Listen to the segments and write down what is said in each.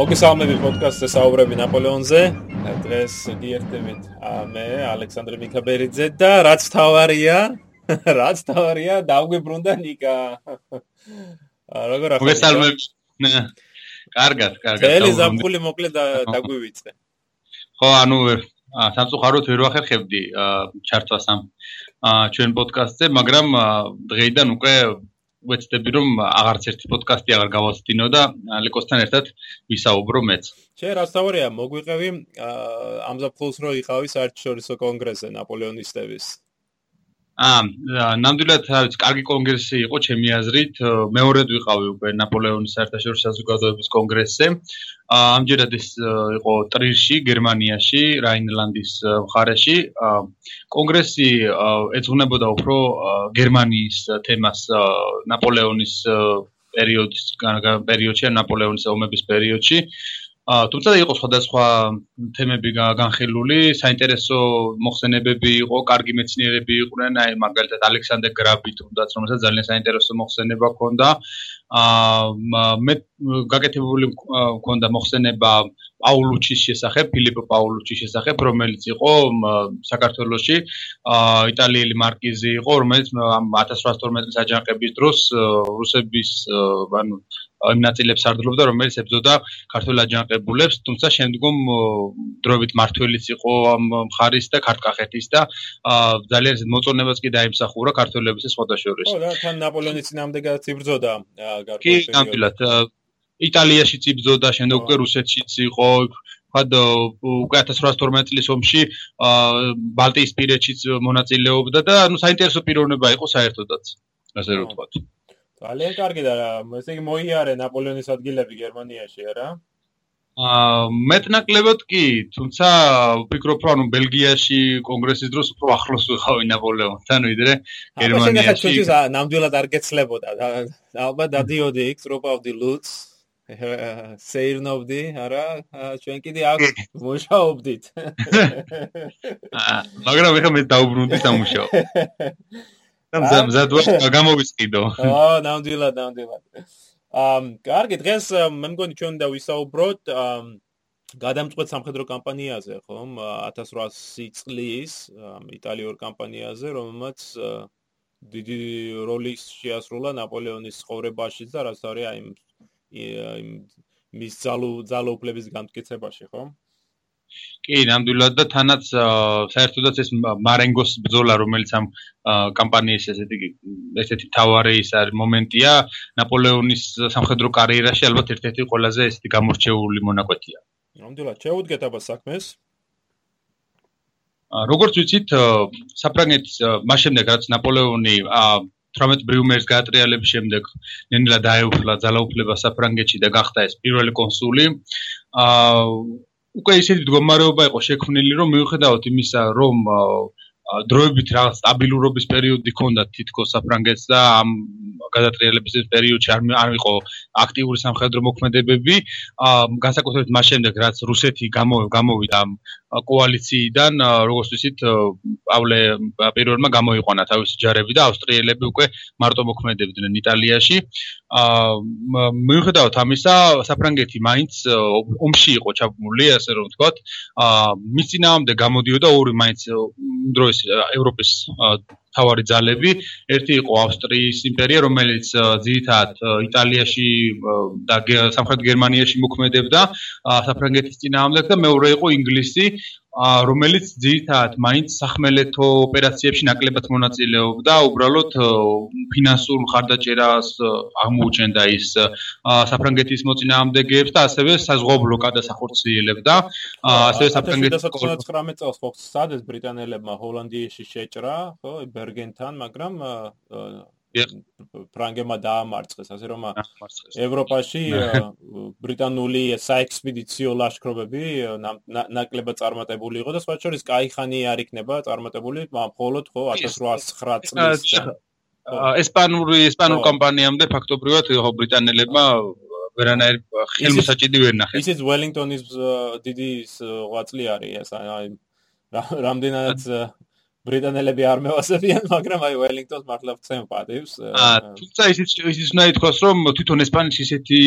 მოგესალმები პოდკასტზე საუბრები ნაპოლეონზე. დღეს გიერთებით მე ალექსანდრე მიქაბერიძე და რაც თავარია, რაც თავარია დაგვიბრუნდა ნიკა. როგორ ახლა? მოგესალმები. კარგად, კარგად. ელი ზაფხული მოკლე დაგვივიწე. ხო, ანუ სამწუხაროდ ვერ ვახერხებდი ჩართვას ამ ჩვენ პოდკასტზე, მაგრამ დღეიდან უკვე ვეცდები რომ აღარც ერთი პოდკასტი აღარ გავასწინო და ლეკოსთან ერთად ვისაუბრო მეც. შე რა სწორია მოგვიყევი ამზაფხულს რო იყავი საერთაშორისო კონგრესზე ნაპოლეონისტების. აა ნამდვილად არის კარგი კონგრესი იყო ჩემი აზრით. მეორედ ვიყავი უკვე ნაპოლეონის საერთაშორისო საზოგადოების კონგრესზე. ამჯერად ეს იყო ტრირში გერმანიაში რაინლანდის მხარეში. კონგრესი ეძღვნებოდა უფრო გერმანიის თემას ნაპოლეონის პერიოდის პერიოდში ნაპოლეონის ომების პერიოდში თუმცა იყო სხვადასხვა თემები განხილული, საინტერესო მოხსენებები იყო, კარგი მეცნიერები იყვნენ, აი მაგალითად ალექსანდრე გრაბი თუნდაც, რომელსაც ძალიან საინტერესო მოხსენება ჰქონდა. აა მე გაკეთებული მქონდა მოხსენება პაულუჩის შესახებ, ფილიპო პაულუჩის შესახებ, რომელიც იყო საქართველოსში აა იტალიელი მარკიზი იყო, რომელიც 1812 წლის აჯანყების დროს რუსების ანუ იმ ნაწილებს არდლობდა, რომელიც ებზოდა ქართულ აჯანყებულებს, თუმცა შემდგომ დროებით მართველიც იყო ამ მხარის და ქართკახეთის და ძალიან მოწონებაც კი დაიმსახურა ქართველების სხვადასხვა. ხო, და თან ნაპოლეონის წინამდეგაც იბრძოდა გარკვეულ პერიოდში. კი, ნამდვილად. იტალიაში წიბძოდა, შემდეგ უკვე რუსეთშიც იყო, უკვე 1812 წლის ომში ბალტიისპირეთშიც მონაწილეობდა და ანუ საინტერესო პიროვნება იყო საერთოდაც, ასე რომ ვთქვათ. ძალიან კარგი და ესე იგი მოიარე ნაპოლეონის ადგილები გერმანიაში არა? აა მეტნაკლებად კი, თუმცა ვფიქრობ რომ ბელგიაში კონგრესის დროს უფრო ახლოს ვიყავი ნაპოლეონთან ვიდრე გერმანიაში. ეს შეიძლება ნამდვილად არ გეცლებოდა. ალბათ დადიოდი იქ ტროპავდი ლუტს. სეირნობდი, არა? ჩვენ კიდე აქ მუშაობდით. აა მაგრამ ეხლა მე დაუბრუნდი სამუშაო. და მზად ვარ გამოვისყიდო. აა, ნამდვილად, ნამდვილად. ამ, კარგი, დღეს მე მგონი ჩვენ და ვისაუბროთ ამ გადამწყვეტ სამხედრო კამპანიაზე, ხომ? 1800 წლის იტალიურ კამპანიაზე, რომელმაც დიდი როლი შეასრულა ნაპოლეონის ცხოვრებაში და რაც არის აი იმ მის ძალო ძალოუფლების განმტკიცებაში, ხომ? კი, ნამდვილად და თანაც საერთოდაც ეს მარენგოს ბრძოლა, რომელიც ამ კამპანიის ესეთი ესეთი თავარი ის არის მომენტია ნაპოლეონის სამხედრო კარიერაში ალბათ ერთ-ერთი ყველაზე ესეთი გამორჩეული მონაკვეთია. ნამდვილად, შეუდგეთ აბა საქმეს. როგორც ვიცით, საფრანგეთის მას შემდეგ რაც ნაპოლეონი 18 ბრიუმერის გაატრიალების შემდეგ ნენელა დაეუფლა ძალაუფლება საფრანგეთში და გახდა ეს პირველი კონსული. აა უკვე ისეთი მდგომარეობა იყო შექმნილი, რომ მიუხედავად იმისა, რომ დროებით რაღაც სტაბილურობის პერიოდი ჰქონდა თითქოს საფრანგეთს და ამ გადატრიალების პერიოდში არ არ იყო აქტიური სამხედრო მოქმედებები, განსაკუთრებით მას შემდეგ, რაც რუსეთი გამოვიდა ამ კოალიციიდან, როგორც ვთქვით, პავლე პირველმა გამოიყვანა თავისი ჯარები და ავსტრიელები უკვე მარტო მოქმედებდნენ იტალიაში. აა მიუხედავად ამისა, საფრანგეთი მაინც ომში იყო ჩაბმული, ასე რომ ვთქვათ. აა მის წინააღმდეგ გამოდიოდა ორი მაინც დროის ევროპის თავარი ძალები. ერთი იყო ავსტრიის იმპერია, რომელიც ძირითადად იტალიაში და სამხრეთ გერმანიაში მოქმედებდა საფრანგეთის წინააღმდეგ და მეორე იყო ინგლისი, რომელიც ძირითადად მაინც სახმელეთო ოპერაციებში ნაკლებად მონაწილეობდა, უბრალოდ ფინანსურ მხარდაჭერას აღმოუჩენდა ის საფრანგეთის მოწინააღმდეგეებს და ასევე საზღვაო ბლოკადას ახორციელებდა. ასევე საფრანგეთის 19 წელს ხო სადეს ბრიტანელებმა ჰოლანდიაში შეჭრა, ხო, ბერგენთან, მაგრამ ფრანგებმა დაამარცხეს, ასე რომ ევროპაში ბრიტანული საექსპედიციო ლაშქრობები ნაკლებად წარმატებული იყო და სხვა შორის კაიხანი არ იქნება წარმატებული მხოლოდ ხო 1809 წლის ესპანური ესპანურ კომპანიამდე ფაქტობრივად ხო ბრიტანელებმა ვერანაირ ხელმოსაჭიდი ვერ ნახეს. ისიც ველინგტონის დიდი ღვაწლი არის ეს აი რამდენადაც ბრიტანელები არ მევასებიან, მაგრამ აი ველინგტონს მართლა ვცემ პატივს. აა, თუმცა ისიც ისიც უნდა ითქვას, რომ თვითონ ესპანეთის ისეთი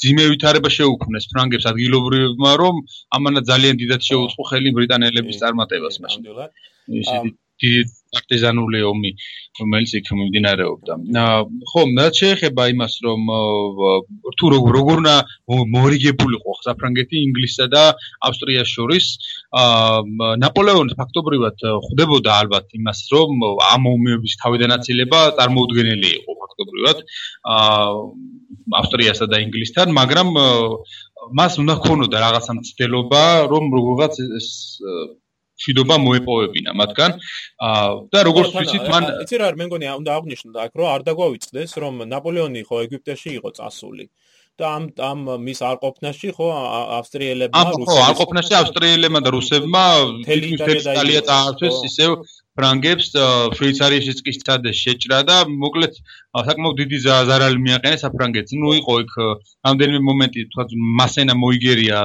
ძიმე ვითარება შეუქმნეს ფრანგებს ადგილობრივმა, რომ ამანა ძალიან დიდად შეუწყო ხელი ბრიტანელების წარმატებას მაშინ. ისეთი დიდი პარტიზანული ომი რომელიც იქ მიმდინარეობდა. ხო, რაც შეეხება იმას, რომ თუ როგორ როგორ მორიგებულიყო საფრანგეთი ინგლისსა და ავსტრიას შორის, აა ნაპოლეონი ფაქტობრივად ხვდებოდა ალბათ იმას, რომ ამ ომების თავიდანაცილება წარმოუდგენელი იყო ფაქტობრივად აა ავსტრიასა და ინგლისთან, მაგრამ მას უნდა ქონოდა რაღაცა მცდელობა, რომ როგორღაც შვიდობა მოეპოვებინა მათგან. და როგორც ვიცით მან იცი რა მე მგონი უნდა აღნიშნო აქ რომ არ დაგვავიწყდეს რომ ნაპოლეონი ხო ეგვიპტეში იყო წასული. და ამ ამ მის არყოფნაში ხო ავსტრიელებმა რუსებმა ხო არყოფნაში ავსტრიელებმა და რუსებმა თელი იტალია დაარქვეს ისევ ფრანგებს შვეიცარიაში წკისცადეს შეჭრა და მოკლედ საკმაოდ დიდი ზარალი მიაყენეს საფრანგეთს. ნუ იყო იქ რამდენიმე მომენტი თქვა მასენა მოიგერია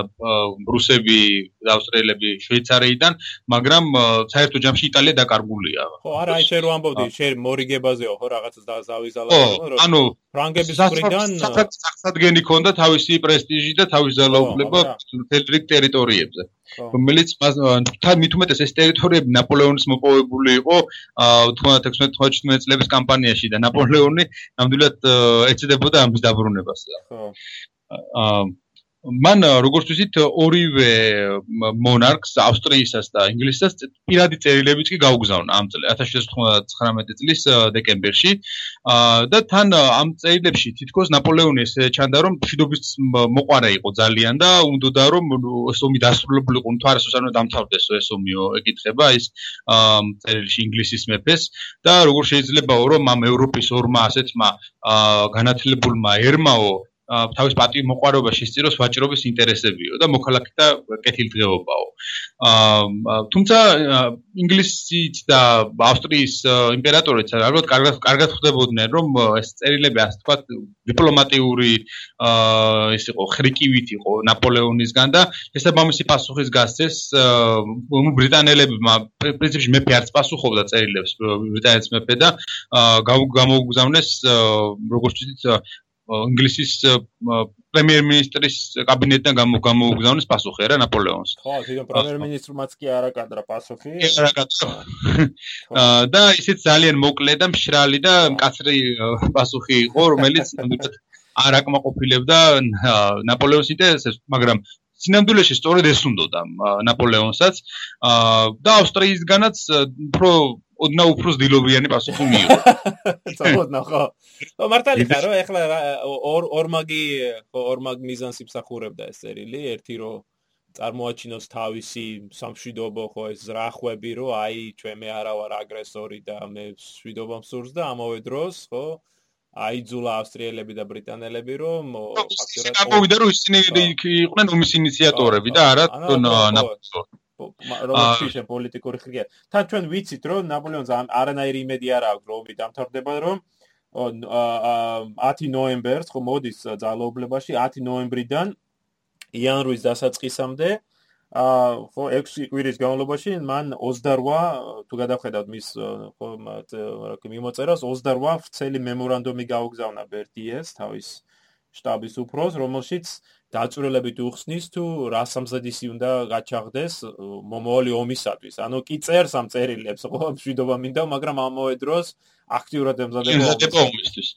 რუსები და ავსტრიელები შვეიცარიიდან, მაგრამ საერთო ჯამში იტალია დაკარგულია. ხო, არა, აი შენ რო ამბობდი, შენ მორიგებაზეო, ხო, რაღაცა დავიზალა, რომ ანუ ფრანგების მხრიდან საფრანგეთს ჰქონდა თავისი პრესტიჟი და თავისი ძალაუფლება მთელ რიგ ტერიტორიებზე. რომელიც თან მით უმეტეს ეს ტერიტორიები ნაპოლეონის მოპოვებული იყო 1916-17 წლების კამპანიაში და ნაპოლეონი ნამდვილად ეცდებოდა ამის დაბრუნებას. ხო. აა მან როგორც ვთქვით ორივე მონარქს ავსტრიისას და ინგლისის პირადი წერილებიც კი გაუგზავნა ამ წელს 1719 წლის დეკემბერში. და თან ამ წერილებში თითქოს ნაპოლეონი ეს ჩანდა რომ მშვიდობის მოყარე იყო ძალიან და უნდოდა რომ ეს ომი დასრულებულიყო თვარესოს არ უნდა დამთავრდეს ეს ომიო ეკითხება ის წერილში ინგლისის მეფეს. და როგორ შეიძლებაო რომ ამ ევროპის ორმა ასეთმა განათლებულმა ერმაო თავის პატივ მოყარებაში სწიროს ვაჭრობის ინტერესებიო და მოქალაქეთა კეთილდღეობაო. აა თუმცა ინგლისიც და ავსტრიის იმპერატორიც ალბათ კარგად კარგად ხვდებოდნენ რომ ეს წერილები ასე თქვა დიპლომატიური აა ის იყო ხრიკივით იყო ნაპოლეონისგან და შესაბამისი პასუხის გასცეს ბრიტანელებმა პრინციპში მეფე არც პასუხობდა წერილებს ბრიტანეთის მეფე და გამოუგზავნეს როგორც ვთქვით ინგლისის პრემიერ-მინისტრის კაბინეტიდან გამოუგზავნეს პასუხი რა ნაპოლეონს. ხო, თვითონ პრემიერ-მინისტრმაც კი არა კადრა პასუხი. არა კადრა. და ისიც ძალიან მოკლე და მშრალი და მკაცრი პასუხი იყო, რომელიც არ აკმაყოფილებდა ნაპოლეონის ინტერესებს, მაგრამ სინამდვილეში სწორედ ეს უნდოდა ნაპოლეონსაც და ავსტრიისგანაც უფრო ოდნა უფრო ძილობიანი პასუხი მიიღო. წავოდნა ხო. ხო მართალი ხარ რომ ეხლა ორ ორმაგი ორმაგ მიზანს იმსახურებდა ეს წერილი, ერთი რომ წარმოაჩინოს თავისი სამშვიდობო ხო ეს ზრახვები რომ აი ჩვენ მე არა ვარ აგრესორი და მე შვიდობა მსურს და ამავე დროს ხო აიძულა ავსტრიელები და ბრიტანელები რომ ფაქტურად გამოვიდა რომ ისინი იყვნენ ომის ინიციატორები და არა ნაპოლეონი რომელიც ისე პოლიტიკური ხრია. თან ჩვენ ვიცით რომ ნაპოლეონს არანაირი იმედი არ აქვს რომ დამთავრდება რომ 10 ნოემბერს ხო მოდის ძალაუფლებაში 10 ნოემბრიდან იანვრის დასაწყისამდე აა ხო 6 კვირის განმავლობაში მან 28 თუ გადავხედავთ მის ხო მიმოწერას 28 ვრცელი მემორანდუმი გაუგზავნა ბერტიეს თავის შტაბის უფროს რომელშიც დაწურელებით უხსნის თუ რა სამზადისი უნდა გაჩაღდეს მომავალი ომისათვის. ანუ კი წერს ამ წერილებს, ხო, მშვიდობა მინდა, მაგრამ ამავე დროს აქტიურად ემზადება ომისთვის.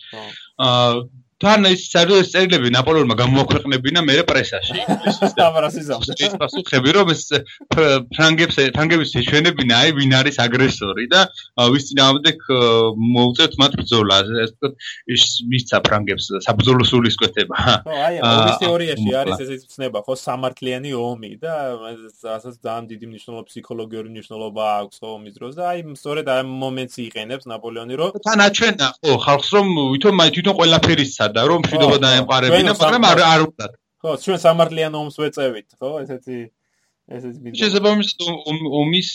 აა თან ის წერილები ნაპოლეონმა გამოაქვეყნებინა მე პრესაში. ამარასიზამს ის პასუხები რომ ეს ფრანგებს ფრანგების ეშვენებინა აი ვინ არის აგრესორი და ვის წინააღმდეგ მოუწევთ მათ ბრძოლა. ეს თქო ის მისცა ფრანგებს საბრძოლო სულისკვეთება ხო აი ომის თეორიაში არის ეს ცნება ხო სამართლიანი ომი და ასაც ძალიან დიდი მნიშვნელობა ფსიქოლოგიური მნიშვნელობა აქვს ომის დროს და აი სწორედ აი მომენტს იყენებს ნაპოლეონი რომ თან აჩვენა ხო ხალხს რომ აი თვითონ ყველაფერი სცადა რომ მშვიდობა დაემყარებინა, მაგრამ არ არ უნდა. ხო, ჩვენ სამართლიან ომს ვეწევით, ხო, ესეთი ესეც მინდა. შესაბამისად ომის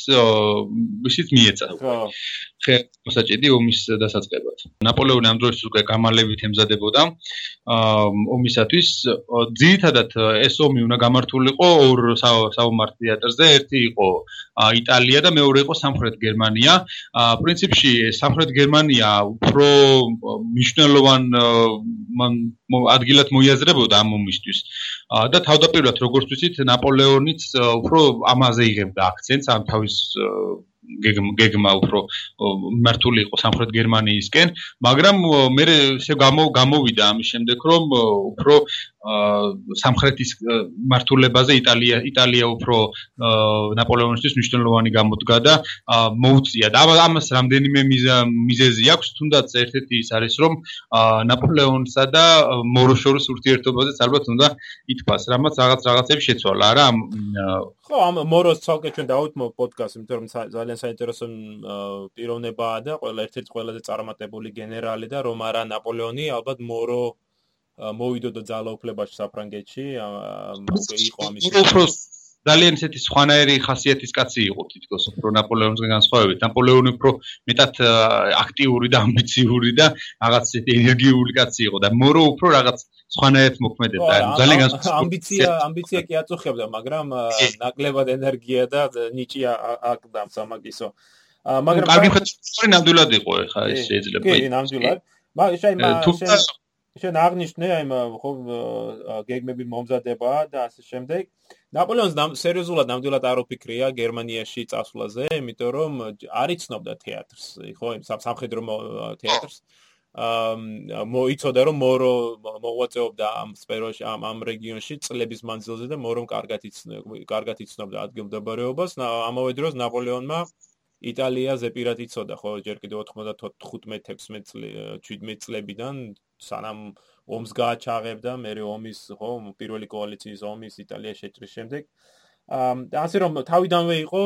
ისიც მიეცა. ხო. ხე მოსაჭიდი ომის დასაწყებად. ნაპოლეონი ამ დროს უკვე გამალებით ემზადებოდა ომისათვის. ძირითადად ეს ომი უნდა გამართულიყო ორ საომარ თეატრზე. ერთი იყო იტალია და მეორე იყო სამხრეთ გერმანია. პრინციპში სამხრეთ გერმანია უფრო მნიშვნელოვან ადგილად მოიაზრებოდა ამ ომისთვის. და თავდაპირველად როგორც ვთქვით, ნაპოლეონიც უფრო ამაზე იღებდა აქცენტს ამ თავის გეგმა უფრო მართული იყო სამხრეთ გერმანიისკენ, მაგრამ მე შე გამოვიდა ამის შემდეგ რომ უფრო სამხრეთის მართულებაზე იტალია იტალია უფრო ნაპოლეონისთვის მნიშვნელოვანი გამოდგა და მოუწია და ამას რამდენიმე მიზეზი აქვს. თუნდაც ერთ-ერთი ის არის რომ ნაპოლეონსა და მოროშორის ურთიერთობაზეც ალბათ უნდა ითქვას რამაც რაღაც რაღაცები შეცვალა. რა ხო ამ მოროს ცალკე ჩვენ დავუთმო პოდკასტს იმიტომ რომ ძალიან საინტერესო პიროვნებაა და ყველა ერთ-ერთი ყველაზე წარმატებული გენერალი და რომ არა ნაპოლეონი ალბათ მორო მოვიდო და ძალაუფლებაში საფრანგეთში იყო ამის ძალიან ისეთი სხვანაირი ხასიათის კაცი იყო თითქოს უფრო ნაპოლეონისგან განსხვავებით. ნაპოლეონი უფრო მეტად აქტიური და ამბიციური და რაღაც ისეთი ენერგიული კაცი იყო და მორო უფრო რაღაც სხვანაირად მოქმედებდა. ძალიან განსხვავებული ამბიცია, ამბიცია კი აწუხებდა, მაგრამ ნაკლებად ენერგია და ნიჭი აკდა სამაგისო. მაგრამ კარგი ხეთური ნამდვილად იყო ხა ეს შეიძლება. კი, ნამდვილად. მაგრამ შეიძლება შენ აღნიშნე აი ხო გეგმები მომზადება და ასე შემდეგ. ნაპოლეონს სერიოზულად ნამდვილად არ უფიქრია გერმანიაში წასვლაზე, იმიტომ რომ არ იცნობდა თეატრს, ხო, სამხედრო თეატრს. აა მოიცოდა რომ მორო მოღვაწეობდა ამ სფეროში ამ ამ რეგიონში წლების მანძილზე და მორომ კარგად იცნობდა კარგად იცნობდა ადგილმდებარეობას. ამავე დროს ნაპოლეონმა იტალიაზე პირად იცოდა ხო ჯერ კიდევ 95-16 წელი 17 წლებიდან სანამ ომს გააჩაღებდა მე ომის ხო პირველი კოალიციის ომის იტალიაში შეჭრის შემდეგ. აა ასე რომ თავიდანვე იყო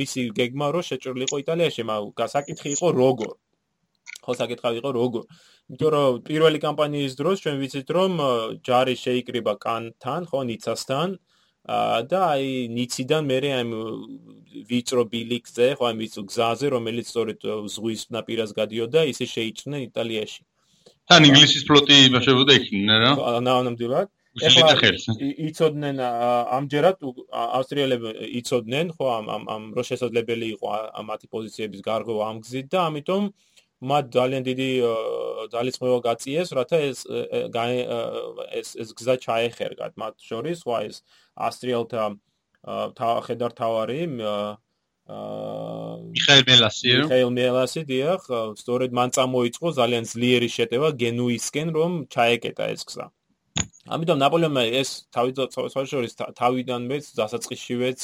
მისი გეგმა რომ შეჭრილიყო იტალიაში მაგრამ გასაკითხი იყო როგორ? ხო საკითხი იყო როგორ? იმიტომ რომ პირველი კამპანიის დროს ჩვენ ვიცით რომ ჯარი შეიკრიბა კანთან ხო ნიცასთან და აი ნიციდან მე ამ ვიწრო ბილიქზე ხო ამ ვიწრო გზაზე რომელიც სწორედ ზღვის ნაპირას გადიოდა ისე შეიჭრნენ იტალიაში თან ინგლისის ფლოტი იმაშებოდა იქნა რა? ნამდვილად ეხლა იცოდნენ ამჯერად ავსტრიელები იცოდნენ ხო ამ ამ ამ რო შესაძლებელი იყო ამათი პოზიციების გარღვევა ამ გზით და ამიტომ მათ ძალიან დიდი ძალისხმევა გაწიეს რათა ეს ეს ეს გზა ჩაეხერგათ. მათ შორის ხო ეს ავსტრიელთა ხედარ თავარი მიხაილ მელასი მიხაილ მელასი დიახ სწორედ მან წამოიწყო ძალიან ძლიერი შეტევა გენუისკენ რომ ჩაეკეტა ეს გზა. ამიტომ ნაპოლეონმა ეს თავი შორის თავიდანვე დასაწყისშივეც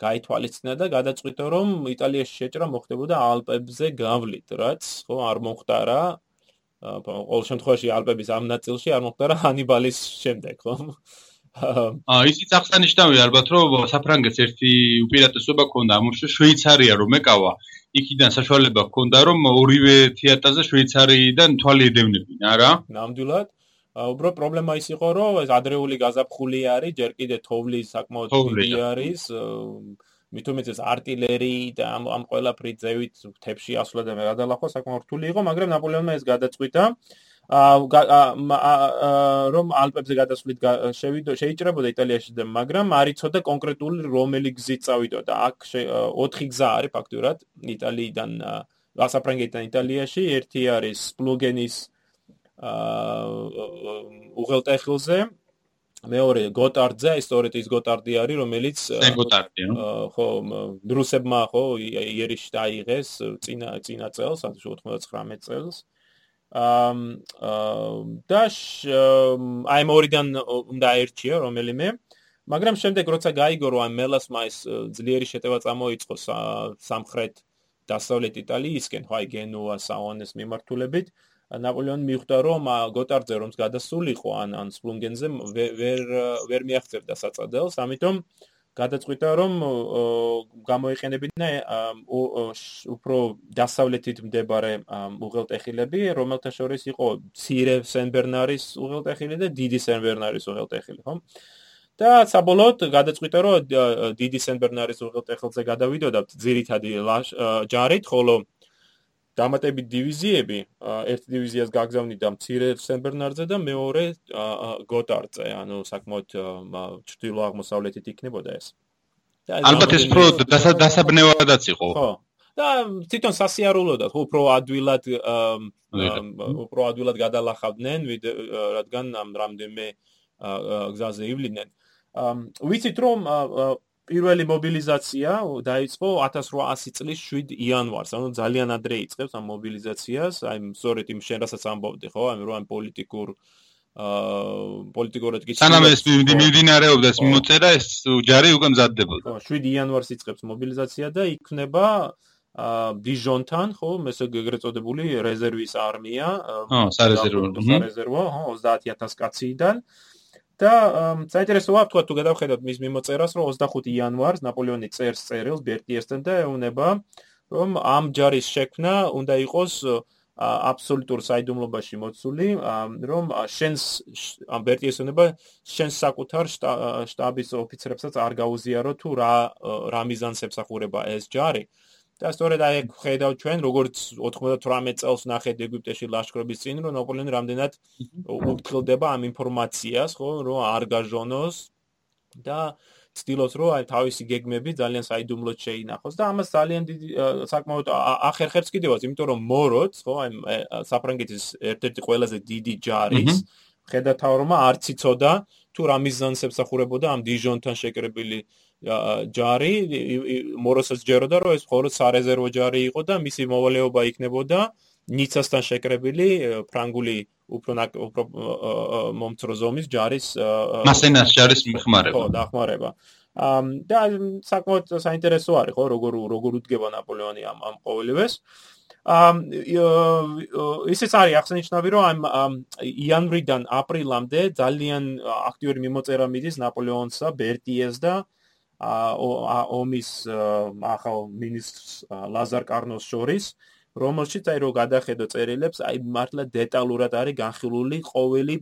გაითვალისწინა და გადაწყვიტა რომ იტალიაში შეჭრა მოხდებოდა ალპებზე გავლით რაც ხო არ მოხდარა ყოველ შემთხვევაში ალპების ამ ნაწილში არ მოხდარა ჰანიბალის შემდეგ ხო აა ისიც აღსანიშნავია ალბათ რომ საფრანგეთს ერთი უპირატესობა ჰქონდა ამ შვეიცარია რომ ეკავა. იქიდან საშუალება ჰქონდა რომ ორივე თეატრზე შვეიცარიიდან თვალი ედევნებინა რა ნამდვილად. უბრალოდ პრობლემა ის იყო რომ ეს ადრეული გაზაფხული არის ჯერ კიდე თოვლის საკმაოდ დიდი არის. მithumetes artillery და ამ ამ ყველაფრით ზევით თებში ასვლა და გადალახვა საკმაოდ რთული იყო მაგრამ ნაპოლეონმა ეს გადაწყვიტა რომ ალპებზე გადასვლით შევიდო შეიჭრებოდა იტალიაში და მაგრამ არ იცოდა კონკრეტული რომელი გზით წავიდოდა. აქ ოთხი გზა არის ფაქტურად იტალიიდან საფრანგეთიდან იტალიაში. ერთი არის სპლუგენის უღელტეხილზე. მეორე გოტარდზე. ისტორიით ის გოტარდი არის რომელიც ხო რუსებმა ხო იერიში დაიღეს წინა წინა წელს 1999 წელს და აი მორიდან უნდა ერჩიო რომელიმე. მაგრამ შემდეგ როცა გაიგო რომ აი მელასმა ის ძლიერი შეტევა წამოიწყო სამხრეთ დასავლეთ იტალიისკენ ხო აი გენუა საონეს მიმართულებით ნაპოლეონი მიხვდა რომ გოტარდზე რომს გადასულიყო ან ან სპლუნგენზე ვერ ვერ მიაღწევდა საწადელს ამიტომ გადაწყვიტა რომ გამოიყენებინა უფრო დასავლეთით მდებარე უღელტეხილები, რომელთა შორის იყო ცირე სენ ბერნარის უღელტეხილი და დიდი სენ ბერნარის უღელტეხილი, ხო? და საბოლოოდ გადაწყვიტა რომ დიდი სენბერნარის უღელტეხელზე გადავიდოდა ძირითადი ჯარით, ხოლო დამატებით დივიზიები ერთ დივიზიას გაგზავნიდა მცირე სენბერნარზე და მეორე გოტარზე, ანუ საკმაოდ ჩრდილო აღმოსავლეთით იქნებოდა ეს. ალბათ ეს პრო დასაბნევადაც იყო. ხო. და თვითონ სასიარულოდათ, უფრო ადვილად უფრო ადვილად გადალახავდნენ, რადგან ამ რამდენიმე გზაზე ივლიდნენ. ვიცით რომ პირველი მობილიზაცია დაიწყო 1800 წლის 7 იანვარს, ანუ ძალიან ადრე იწყებს ამ მობილიზაციას, აი სწორედ იმ შენ რასაც ამბობდი, ხო, აი რომ პოლიტიკურ აა პოლიტიკურად კი სანამ ეს მიმდინარეობდა ეს მოწერა ეს ჯარი უკვე მზადდებოდა. ხო, 7 იანვარს იწყებს მობილიზაცია და იქნება აა დიჟონთან, ხო, ესე ეგრეთ წოდებული რეზერვის არმია. ხო, სარეზერვო. სარეზერვო, ხო, 30000 კაციდან. და საინტერესოა თქვა თუ გადავხედოთ მის მიმოწერას რომ 25 იანვარს ნაპოლეონი წერს წერილს ბერტიესთან და ეუბნება რომ ამ ჯარის შექმნა უნდა იყოს აბსოლუტურ საიდუმლობაში მოცული რომ შენს ამ ბერტიესონება შენს საკუთარ შტაბის ოფიცრებსაც არ გაუზიარო თუ რა რა მიზანს ემსახურება ეს ჯარი და სწორედ აი ხედავ ჩვენ როგორც 98 წელს ნახეთ ეგვიპტეში ლაშქრობის წინ რომ ნაპოლეონი რამდენად უფრთხილდება ამ ინფორმაციას ხო რომ არ გაჟონოს და ცდილობს რომ აი თავისი გეგმები ძალიან საიდუმლოდ შეინახოს და ამას ძალიან დიდი საკმაოდ ახერხებს კიდევაც იმიტომ რომ მოროც ხო აი საფრანგეთის ერთ-ერთი ყველაზე დიდი ჯარის ხედათავრობა არც იცოდა თუ რა მიზანს ემსახურებოდა ამ დიჟონთან შეკრებილი ჯარი მოროსაც ჯეროდა რომ ეს მხოლოდ სარეზერვო ჯარი იყო და მისი მოვალეობა იქნებოდა ნიცასთან შეკრებილი ფრანგული უფრო უფრო მომცრო ზომის ჯარის მასენას ჯარის მიხმარება ხო დახმარება. ამ და საკმაოდ საინტერესო არის ხო როგორ როგორ უდგება ნაპოლეონი ამ ამ ყოველივეს. ამ ისიც არის აღსანიშნავი რომ ამ იანვრიდან აპრილამდე ძალიან აქტიური მიმოწერა მიდის ნაპოლეონსა ბერტიეს და ომის ახალ მინისტრს ლაზარ კარნოს შორის რომელშიც აი რო გადახედო წერილებს აი მართლა დეტალურად არის განხილული ყოველი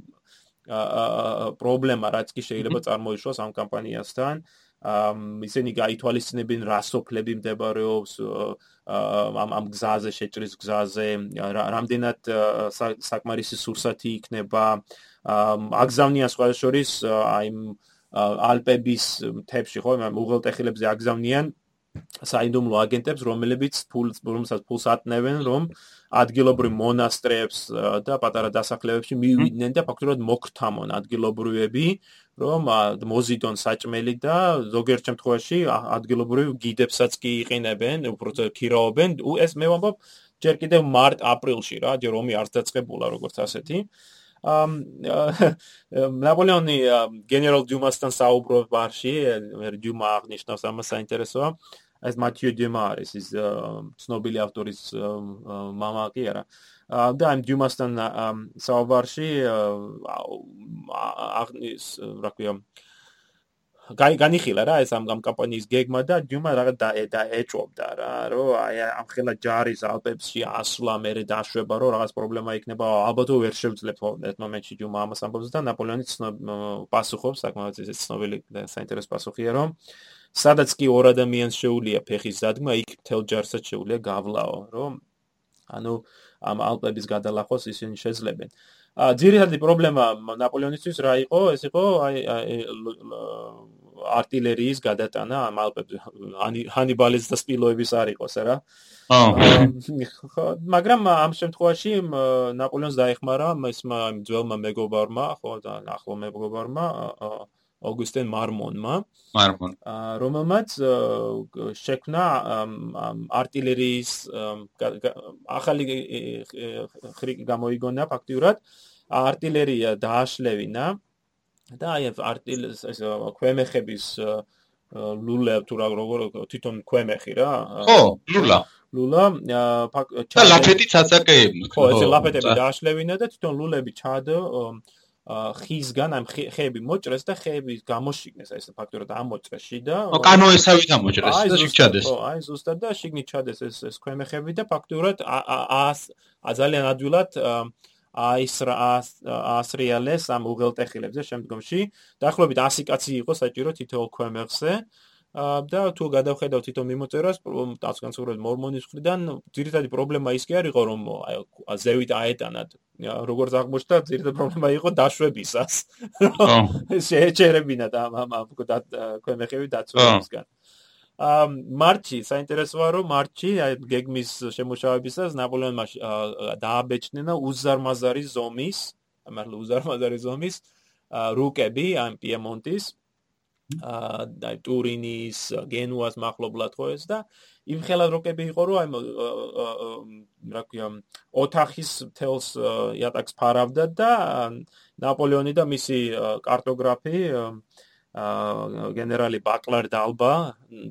პრობლემა რაც კი შეიძლება წარმოიშვას ამ კამპანიასთან ამ ისინი გაითვალისწინებენ რა სოფლები მდებარეობს ამ ამ გზაზე შეჭრის გზაზე რამდენად საკმარისი სურსათი იქნება. აგზავნიან სხვა შორის აი ალპების მთებში ხო უღელტეხილებზე აგზავნიან საიდუმლო აგენტებს რომლებიც ფულს რომელსაც ფულს ატნევენ რომ ადგილობრივ მონასტრებს და პატარა დასახლებებში მივიდნენ და ფაქტობრივად მოგთამონ ადგილობრივები რომ მოზიდონ საჭმელი და ზოგიერთ შემთხვევაში ადგილობრივ გიდებსაც კი იყინებენ უფრო ქირაობენ ეს მე ვამბობ ჯერ კიდევ მარტ-აპრილში რა ჯერ ომი არ დაწყებულა როგორც ასეთი. ამ ნაპოლეონი გენერალ დიუმასთან საუბრობს ბარში, დიუმა აღნიშნავს ამას საინტერესოა. ეს მათიუ დიუმა არის ის ცნობილი ავტორის мама კი არა. და ამ დიუმასთან საუბარში აღნიშ რა ქვია განიხილა რა ეს ამ ამ კამპანიის გეგმა და დიუმა რაღაც და ეჭობდა რა რომ აი ამ ხელა ჯარის ალპებში ასვლა მერე დაშვება რომ რაღაც პრობლემა იქნება ალბათ ვერ შევძლებთ ერთ მომენტში დიუმა ამას ამბობს და ნაპოლეონი პასუხობს საკმაოდ ეს ცნობილი საინტერესო პასუხია რომ სადაც კი ორ ადამიანს შეუულია ფეხის დადგმა იქ თელ ჯარსაც შეუულია გავლაო რომ ანუ ამ ალპების გადალახოს ისინი შეძლებენ ძირითადი პრობლემა ნაპოლეონისთვის რა იყო? ეს იყო აი артиლერიის გადატანა ამ ალპებზე ჰანიბალის და სპილოების არ იყოს რა. ხო, მაგრამ ამ შემთხვევაში ნაპოლეონს დაეხმარა ესმა ძველმა მეგობარმა, ხო, და ახლო მეგობარმა ოგუსტენ მარმონმა. მარმონ. რომელმაც შექმნა артиლერიის ახალი ხრი გამოიგონა ფაქტიურად. артиლერია დააშლევინა. და აი არტილ ეს ქვემეხების ლულა თუ რა როგორ თვითონ ქვემეხი რა ხო ლულა. ლულა და ლაფეტიც აწაკეებმა ხო ეს ლაფეტები დააშლევინა და თვითონ ლულები ჩადო ხისგან ამ ხეები მოჭრეს და ხეები გამოშიგნეს ეს ფაქტორად ამოწეს შიდა კანოესავით ამოჭრეს და შიგჩადეს. ხო აი ზუსტად და შიგნით ჩადეს ეს ეს ქვემეხები და ფაქტორად ძალიან ადვილად აა ასრიალეს ამ უღელტეხილებზე შემდგომში. დაახლოებით 100 კაცი იყო საჭირო თითოეულ ქვემეხზე და თუ გადავხედავ თვითონ მიმოწერას დასგანცურებულ მორმონის მხრიდან ძირითადი პრობლემა ის კი არისო რომ აი ზევით აეტანად როგორც აღმოჩნდა ძირითადი პრობლემა იყო დაშვებისას. შეეჩერებინა და ამ ამ ქვემეხები დაწვევისგან აა მარჩი საინტერესოა რომ მარჩი აი გეგმის შემოშავებისას ნაპოლეონმა დააბეჭდნა უზარმაზარი ზომის ამერლ უზარმაზარი ზომის რუკები ამ პიემონტის და ტურინის გენუას מחლობლად ხო ეს და იმ ხელად როკები იყო რომ აი რა ქვია ოთახის თელს იატაკს ფარავდა და ნაპოლეონი და მისი კარტოგრაფი გენერალი ბაკლარ დალბა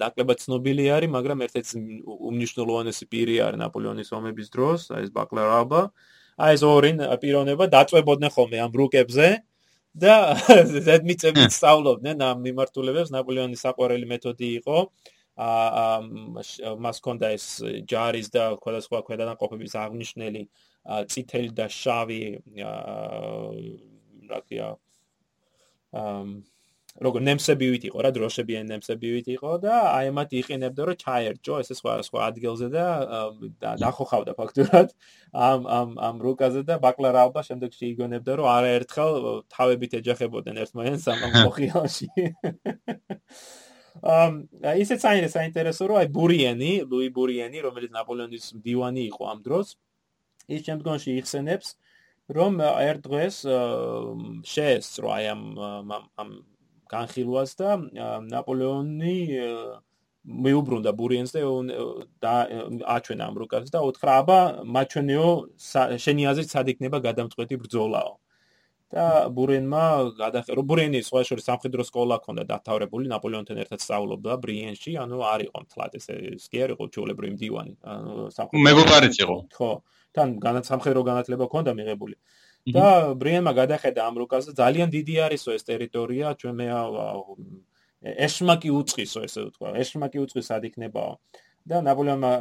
დაკლებად ცნობილი არის მაგრამ ერთ-ერთი უმნიშვნელოვანესი პირი არის ნაპოლეონის ომების დროს აი ეს ბაკლარ ალბა აი ეს ორი პიროვნება დაწვებოდნენ ხოლმე ამ რუკებზე და ზედმიწებით სწავლობდნენ ამ მიმართულებებს. ნაპოლეონის საყვარელი მეთოდი იყო აა მას კონდა ეს ჯარის და სხვადასხვა ქვედანაყოფების აღნიშნელი წითელი და შავი აა რა ქვია აა როგორ ნემსებივით იყო რა დროშებიან ნემსებივით იყო და აი ამათ იყინებდა რომ ჩაერჯო ესე სხვა სხვა ადგილზე და დახოხავდა ფაქტურად ამ ამ ამ რუკაზე და ბაკლარაობა შემდეგში იგონებდა რომ არაერთხელ თავებით ეჯახებოდნენ ერთმანეთს ამ მოხიალში ამ ისე საინტერესო რომ აი ბურიენი ლუი ბურიენი რომელიც ნაპოლეონის მდივანი იყო ამ დროს ის შემდგომში იხსენებს რომ ერთ დღეს შეესწრო აი ამ ამ განხილვას და ნაპოლეონი მეუბრუნდა ბურიენს და აჩვენა ამ რუკას და უთხრა აბა მაჩვენეო შენი აზრით სად იქნება გადამწყვეტი ბრძოლაო? და ბურენმა გადახერო ბურენი სხვა შორის სამხედრო სკოლა ჰქონდა დათავრებული ნაპოლეონთან ერთად სწავლობდა ბრიენში ანუ არ იყო მთლად ესე კი არ იყო ჩოლებრი მდივანი ანუ სამხედრო მეგობარიც იყო. ხო თან განაცამხედრო განათლება ჰქონდა მიღებული და ბრიენმა გადახედა ამ რუკაზე. ძალიან დიდი არისო ეს ტერიტორია. ჩვენ მე ეშმაკი უწყისო ესე ვთქვა. ეშმაკი უწყის ად იქნებაო. და ნაპოლეონმა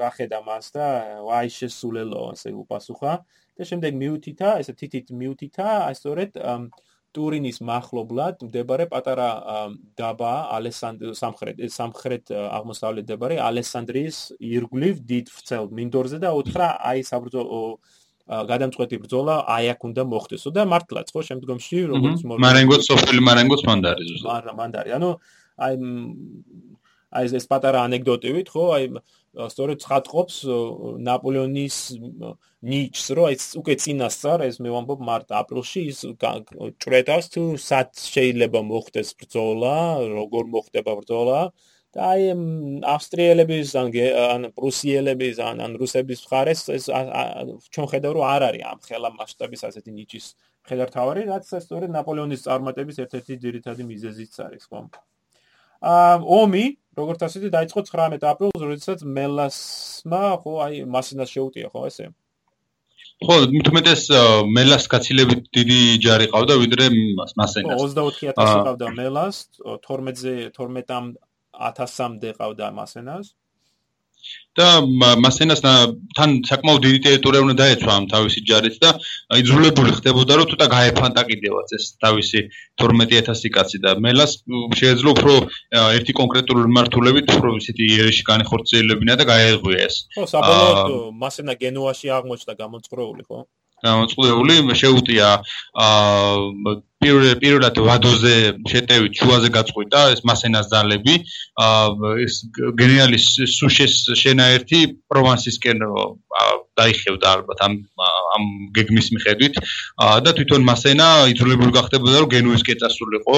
გახედა მას და აი შესულელო ესე უპასუხა. და შემდეგ მიუთითა ესე თითით მიუთითა სწორედ ტურინის מחლობლად მდებარე პატარა დაბა ალესანდრ სამხრეთ სამხრეთ აღმოსავლეთ მდებარე ალესანდრიის ირგვლივ დიდ ვრცელ მინდორზე და უთხრა აი საბრძოლო გადამწყვეტი ბრძოლა აი აქ უნდა მოხდესო და მართლაც ხო შემდგომში როგორც მარენგოც სოფელი მარენგოც მანდარი ზუსტად. მარა მანდარი. ანუ აი აი ეს პატარა ანეკდოტივით ხო აი სწორედ ცხადყოფს ნაპოლეონის ნიჩს რო აი უკვე წინასწარ ეს მე ვამბობ მართ აპრილში ის ჭრედავს თუ სად შეიძლება მოხდეს ბრძოლა როგორ მოხდება ბრძოლა და აი ავსტრიელების ან ან პრუსიელების ან ან რუსების მხარეს ეს ჩვენ ხედავ რომ არ არის ამ ხელა მასშტაბის ასეთი ნიჩის ხელართავარი რაც სწორედ ნაპოლეონის წარმატების ერთ-ერთი ძირითადი მიზეზიც არის ხო? აა ომი როგორც ასეთი დაიწყო 19 აპრილს როდესაც მელასმა ხო აი მასინას შეუტია ხო ესე? ხო თუმეტეს მელას კაცილებით დიდი ჯარი ყავდა ვიდრე მასენას. 24000 ყავდა მელას 12-ზე 12-ამ 1000-მდე ყავდა მასენას და მასენას თან საკმაოდ დიდი ტერიტორია უნდა დაეცვა ამ თავისი ჯარით და იძულებული ხდებოდა რომ ცოტა გაეფანტაკიდევაც ეს თავისი 12000 კაცი და მელას შეეძლო უფრო ერთი კონკრეტული მმართველობით უფრო ისეთი იერიში განხორციელებინა და გაეღვია ეს. ხო, საბოლოოდ მასენა გენუაში აღმოჩნდა გამოწყროული, ხო? გამოწყდეული შეუტია აა პირველად ვადოზე შეტევით შუაზე გაწყვიტა ეს მასენას ძალები ეს გენერალის სუშეს შენაერთი პროვანსისკენ დაიხევდა ალბათ ამ ამ გეგმის მიხედვით. და თვითონ მასენა იძულებული გახდებოდა რომ გენუის კეცასულიყო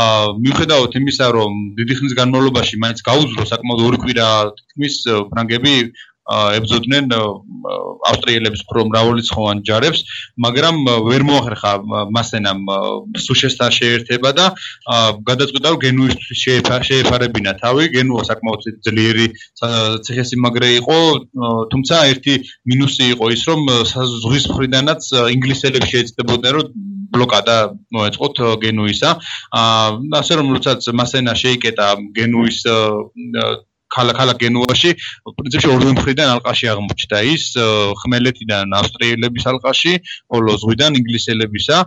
აა მიუხედავად იმისა რომ დიდი ხნის განმავლობაში მაინც გაუძლო საკმაოდ ორი კვირა თქმის ფრანგები ებზოდნენ ავსტრიელების პრო მრავალრიცხოვან ჯარებს, მაგრამ ვერ მოახერხა მასენამ სუშესთან შეერთება და გადაწყვიტა რომ გენუისთვის შეეფარებინა თავი. გენუა საკმაოდ ძლიერი ციხესიმაგრე იყო, თუმცა ერთი მინუსი იყო ის, რომ ზღვის მხრიდანაც ინგლისელები შეეცდებოდნენ რომ ბლოკადა მოეწყოთ გენუისა. აა ასე რომ როდესაც მასენა შეიკეტა გენუის ქალაქ გენუაში პრინციპში ორივე მხრიდან ალყაში აღმოჩნდა ის ხმელეთიდან ავსტრიელების ალყაში, ხოლო ზღვიდან ინგლისელებისა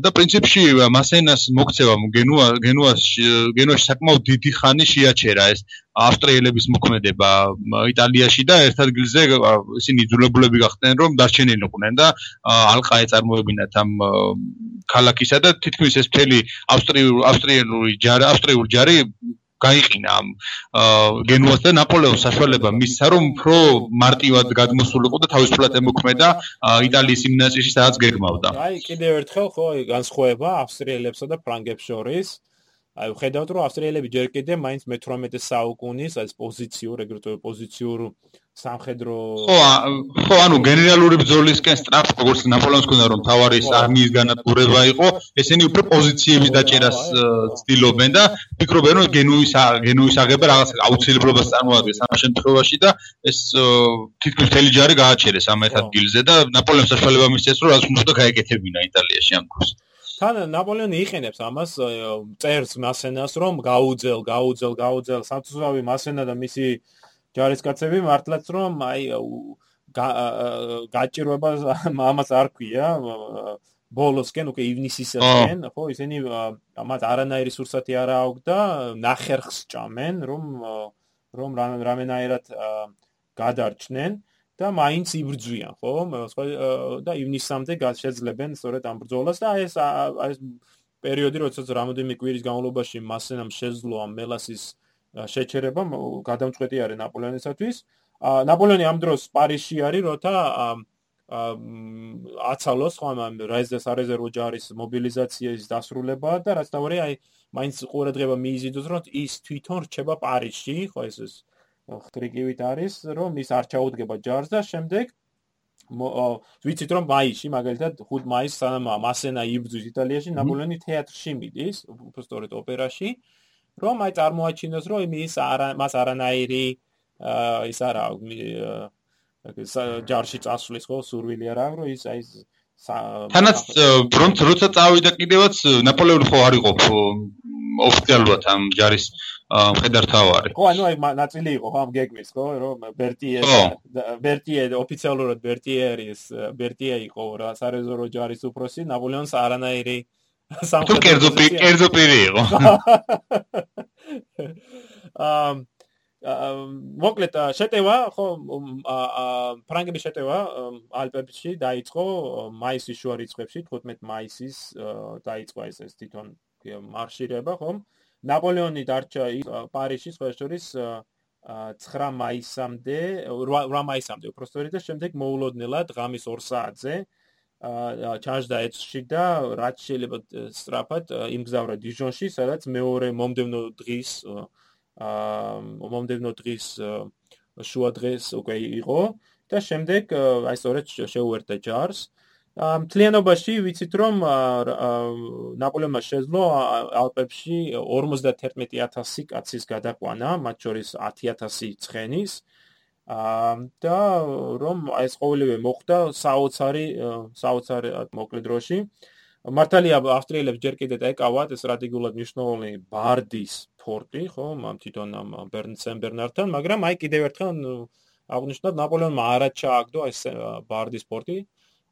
და პრინციპში მასენას მოქცევა გენუა გენუაში გენუაში საკმაოდ დიდი ხანი შეაჩერა ეს ავსტრიელების მოქმედება იტალიაში და ერთ ადგილზე ისინი ძულებულები გახდნენ რომ დარჩენილიყვნენ და ალყა ეწარმოებინათ ამ ქალაქისა და თითქმის ეს მთელი ავსტრიული ავსტრიელი ჯარი ავსტრიული ჯარი გაიყინა ამ გენუას და ნაპოლეონს საშუალება მისცა რომ უფრო მარტივად გადმოსულიყო და თავისუფლად ემოქმედა იტალიის იმ ნაწილში სადაც გეგმავდა. აი კიდევ ერთხელ ხო განსხვავება ავსტრიელებსა და ფრანგებს შორის აი ხედავთ რომ ავსტრიელები ჯერ კიდევ მაინც მე-18 საუკუნის ეს პოზიციურ ეგრეთვე პოზიციურ სამხედრო ხო ხო ანუ გენერალური ბრძოლისკენ სტრაფ როგორც ნაპოლეონს ქონდა რომ თავარის არმიის განადგურება იყო ესენი უფრო პოზიციების დაჭერას ცდილობენ და ფიქრობენ რომ გენუის გენუის აღება რაღაც აუცილებლობას წარმოადგენს ამ შემთხვევაში და ეს თითქმის მთელი ჯარი გააჩერეს ამ ერთ ადგილზე და ნაპოლეონს საშუალება მისცეს რომ რაც უნდა გაეკეთებინა იტალიაში ამ დროს. თან ნაპოლეონი იყენებს ამას წერს მასენას რომ გაუძელ გაუძელ გაუძელ სამწუხაროდ მასენა და მისი ჯარისკაცები მართლაც რომ აი გაჭირვება ამას არ ქვია ბოლოსკენ უკვე ივნისისკენ ხო ისინი ამათ არანაირი სურსათი არ აქვს და ნახერხს ჭამენ რომ რომ რამენაირად გადარჩნენ და მაინც იბრძვიან, ხო? და ივნისამდე შეძლებენ სწორედ ამ ბრძოლას და ეს ეს პერიოდი, როდესაც რამოდენიმე კვირის განმავლობაში მასენამ შეძლო ამ მელასის შეჩერება, გადამწყვეტი არის ნაპოლეონისათვის. ნაპოლეონი ამ დროს პარიზში არის, როცა აცალოს ხო ამ რაიზეს არეზერვო ჯარის მობილიზაციის დასრულება და რაც თავი აი მაინც ყურადღება მიიზიდოს, რომ ის თვითონ რჩება პარიზში, ხო ეს ეს ხტრიგივით არის, რომ ის არ ჩაუდგება ჯარს და შემდეგ ვიცით რომ მაისში მაგალითად 5 მაისს სანამ მასენა იბრძვის იტალიაში ნაპოლეონი თეატრში მიდის, უფრო სწორედ ოპერაში, რომ აი წარმოაჩინოს რომ ის არა მას არანაირი ის არა ჯარში წასვლის ხო სურვილი არა რომ ის აი თანაც ფრონტ როცა წავიდა კიდევაც ნაპოლეონი ხო არ იყო ოფიციალურად ამ ჯარის მხედართავარი. ხო, ანუ აი ნაწილი იყო ამ გეგმის, ხო, რომ ბერტიე ბერტიე ოფიციალურად ბერტიერის ბერტიე იყო რა სარეზერვო ჯარის უფროსი, ნაპოლეონს არანაირი სამხედრო კერძო კერძო პირი იყო. ამ მოკლედ შეტევა ხო ფრანგების შეტევა ალპებში დაიწყო მაისის შუა რიცხვებში 15 მაისის დაიწყო ეს ეს თვითონ მარშირება ხომ ნაპოლეონი დარჩა პარიზში სხვაშორის 9 მაისამდე 8 მაისამდე უბრალოდ და შემდეგ მოულოდნელად ღამის 2 საათზე ჩარჯდა ეცში და რაც შეიძლება სწრაფად იმგზავრა დიჟონში სადაც მეორე მომდევნო დღის მომდევნო დღის შუა დღეს უკვე იყო და შემდეგ აი სწორედ შეუერთდა ჯარს მთლიანობაში ვიცით რომ ნაპოლეონმა შეძლო ალპებში 51000 კაცის გადაყვანა, მათ შორის 10000 ცხენის. და რომ ეს ყოველივე მოხდა საოცარი საოცარი მოკლე დროში. მართალია ავსტრიელებს ჯერ კიდევ ეკავათ ეს რადიკულად მნიშვნელოვანი ბარდის ფორტი, ხო, ამ თვითონ ამ ბერნცენბერნართან, მაგრამ აი კიდევ ერთხელ აღნიშნოთ ნაპოლეონმა არა ჩააგდო ეს ბარდის ფორტი.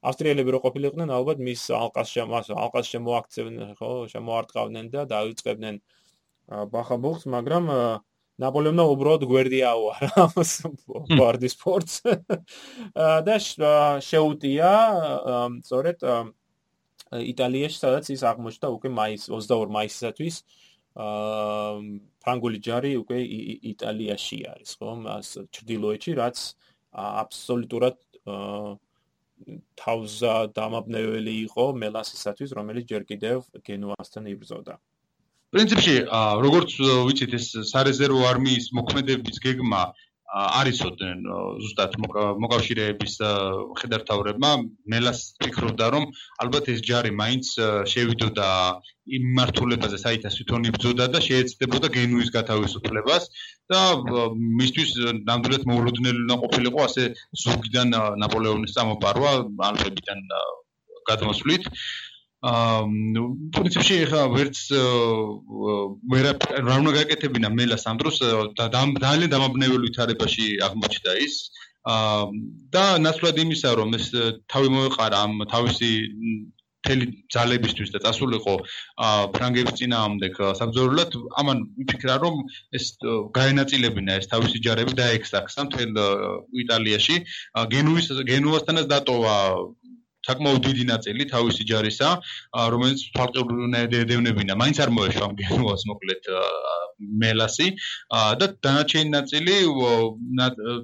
ავსტრიელები რო ყოფილიყვნენ ალბათ მის ალყას შემას ალყას შემოაქცევდნენ ხო შემოარტყავდნენ და დაიწყებდნენ ბახაბოხს მაგრამ ნაპოლეონმა უბრალოდ გვერდიაო არა ამას ბარდის სპორტს და შეუტია სწორედ იტალიაში სადაც ის აღმოჩნდა უკვე მაის 22 მაისისათვის აა ფრანგული ჯარი უკვე იტალიაში არის ხო? მას ჭრდილოეთში რაც აბსოლუტურად თავზა დამაბნეველი იყო მელასისათვის, რომელიც ჯერ კიდევ გენუასთან იბრძოდა. პრინციპში, როგორც ვიცით, ეს სარეზერვო არმიის მოქმედების გეგმა არისოდნენ ზუსტად მოკავშირეების ხედართავრებმა მელას ფიქრობდა რომ ალბათ ეს ჯარი მაინც შევიდოდა იმ მართულებაზე საითაც თვითონ იბრძოდა და შეეცდებოდა გენუის გათავისუფლებას და მისთვის ნამდვილად მოულოდნელი უნდა ყოფილიყო ასე ზუგიდან ნაპოლეონის წამოპარვა ალპებიდან გადმოსვლით ნუ პრინციპში ხა ვერც ვერა რა უნდა გაკეთებინა მელას ამ დროს ძალიან დამაბნეველი ვითარებაში აღმოჩნდა ის. აა და ნაცვლად იმისა რომ ეს თავი მოეყარა ამ თავისი თელი ძალებისთვის და წასულიყო ფრანგების წინააღმდეგ საბრძოლველად ამან ვიფიქრა რომ ეს გაენაწილებინა ეს თავისი ჯარები და ექსტაქსა მთელ იტალიაში. გენუის გენუასთანაც დატოვა საკმაოდ დიდი ნაწილი თავისი ჯარისა რომელიც ფალკებრუნე დევნებინა მაინც არ მოეშვა გენუას მოკლედ მელასი. და დანარჩენი ნაწილი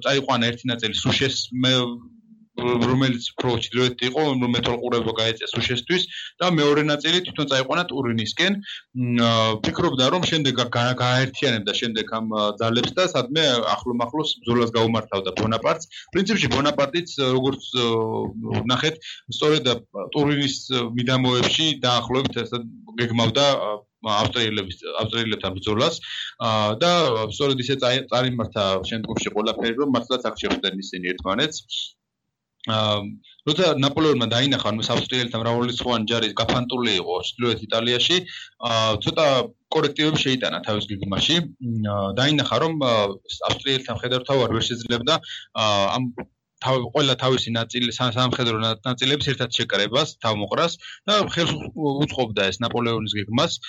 წაიყვანა ერთი ნაწილი სუშეს რომელიც უფრო ჩრდილოეთ იყო, მეტალყურებო გაეწეს უშესთვის და მეორე ნაწილი თვითონ წაიყვანა ტურინისკენ. ფიქრობდა რომ შემდეგ გააერთიანებდა შემდეგ ამ ძალებს და სადმე ახლომახლოს ბრძოლას გაუმართავდა ბონაპარტს. პრინციპში ბონაპარტიც როგორც ნახეთ, სწორედ ტურინის მიდამოებში დაახლოებით ესა გეგმავდა ავსტრიელების ავსტრიელებთან ბრძოლას და სწორედ ისე წარიმართა შემდგომში ყველაფერი რომ მართლაც აღშეხდნენ ისინი ერთმანეთს როცა ნაპოლეონმა დაინახა ანუ ავსტრიელთა მრავალრიცხოვანი ჯარის გაფანტული იყო ჩრდილოეთ იტალიაში აა ცოტა კორექტივები შეიტანა თავის გეგმაში. დაინახა რომ ავსტრიელთა მხედართავარი ვერ შეძლებდა ამ თავი ყველა თავისი ნაწილი სამხედრო ნაწილების ერთად შეკრებას თავმოყრას და ხელს უწყობდა ეს ნაპოლეონის გეგმას.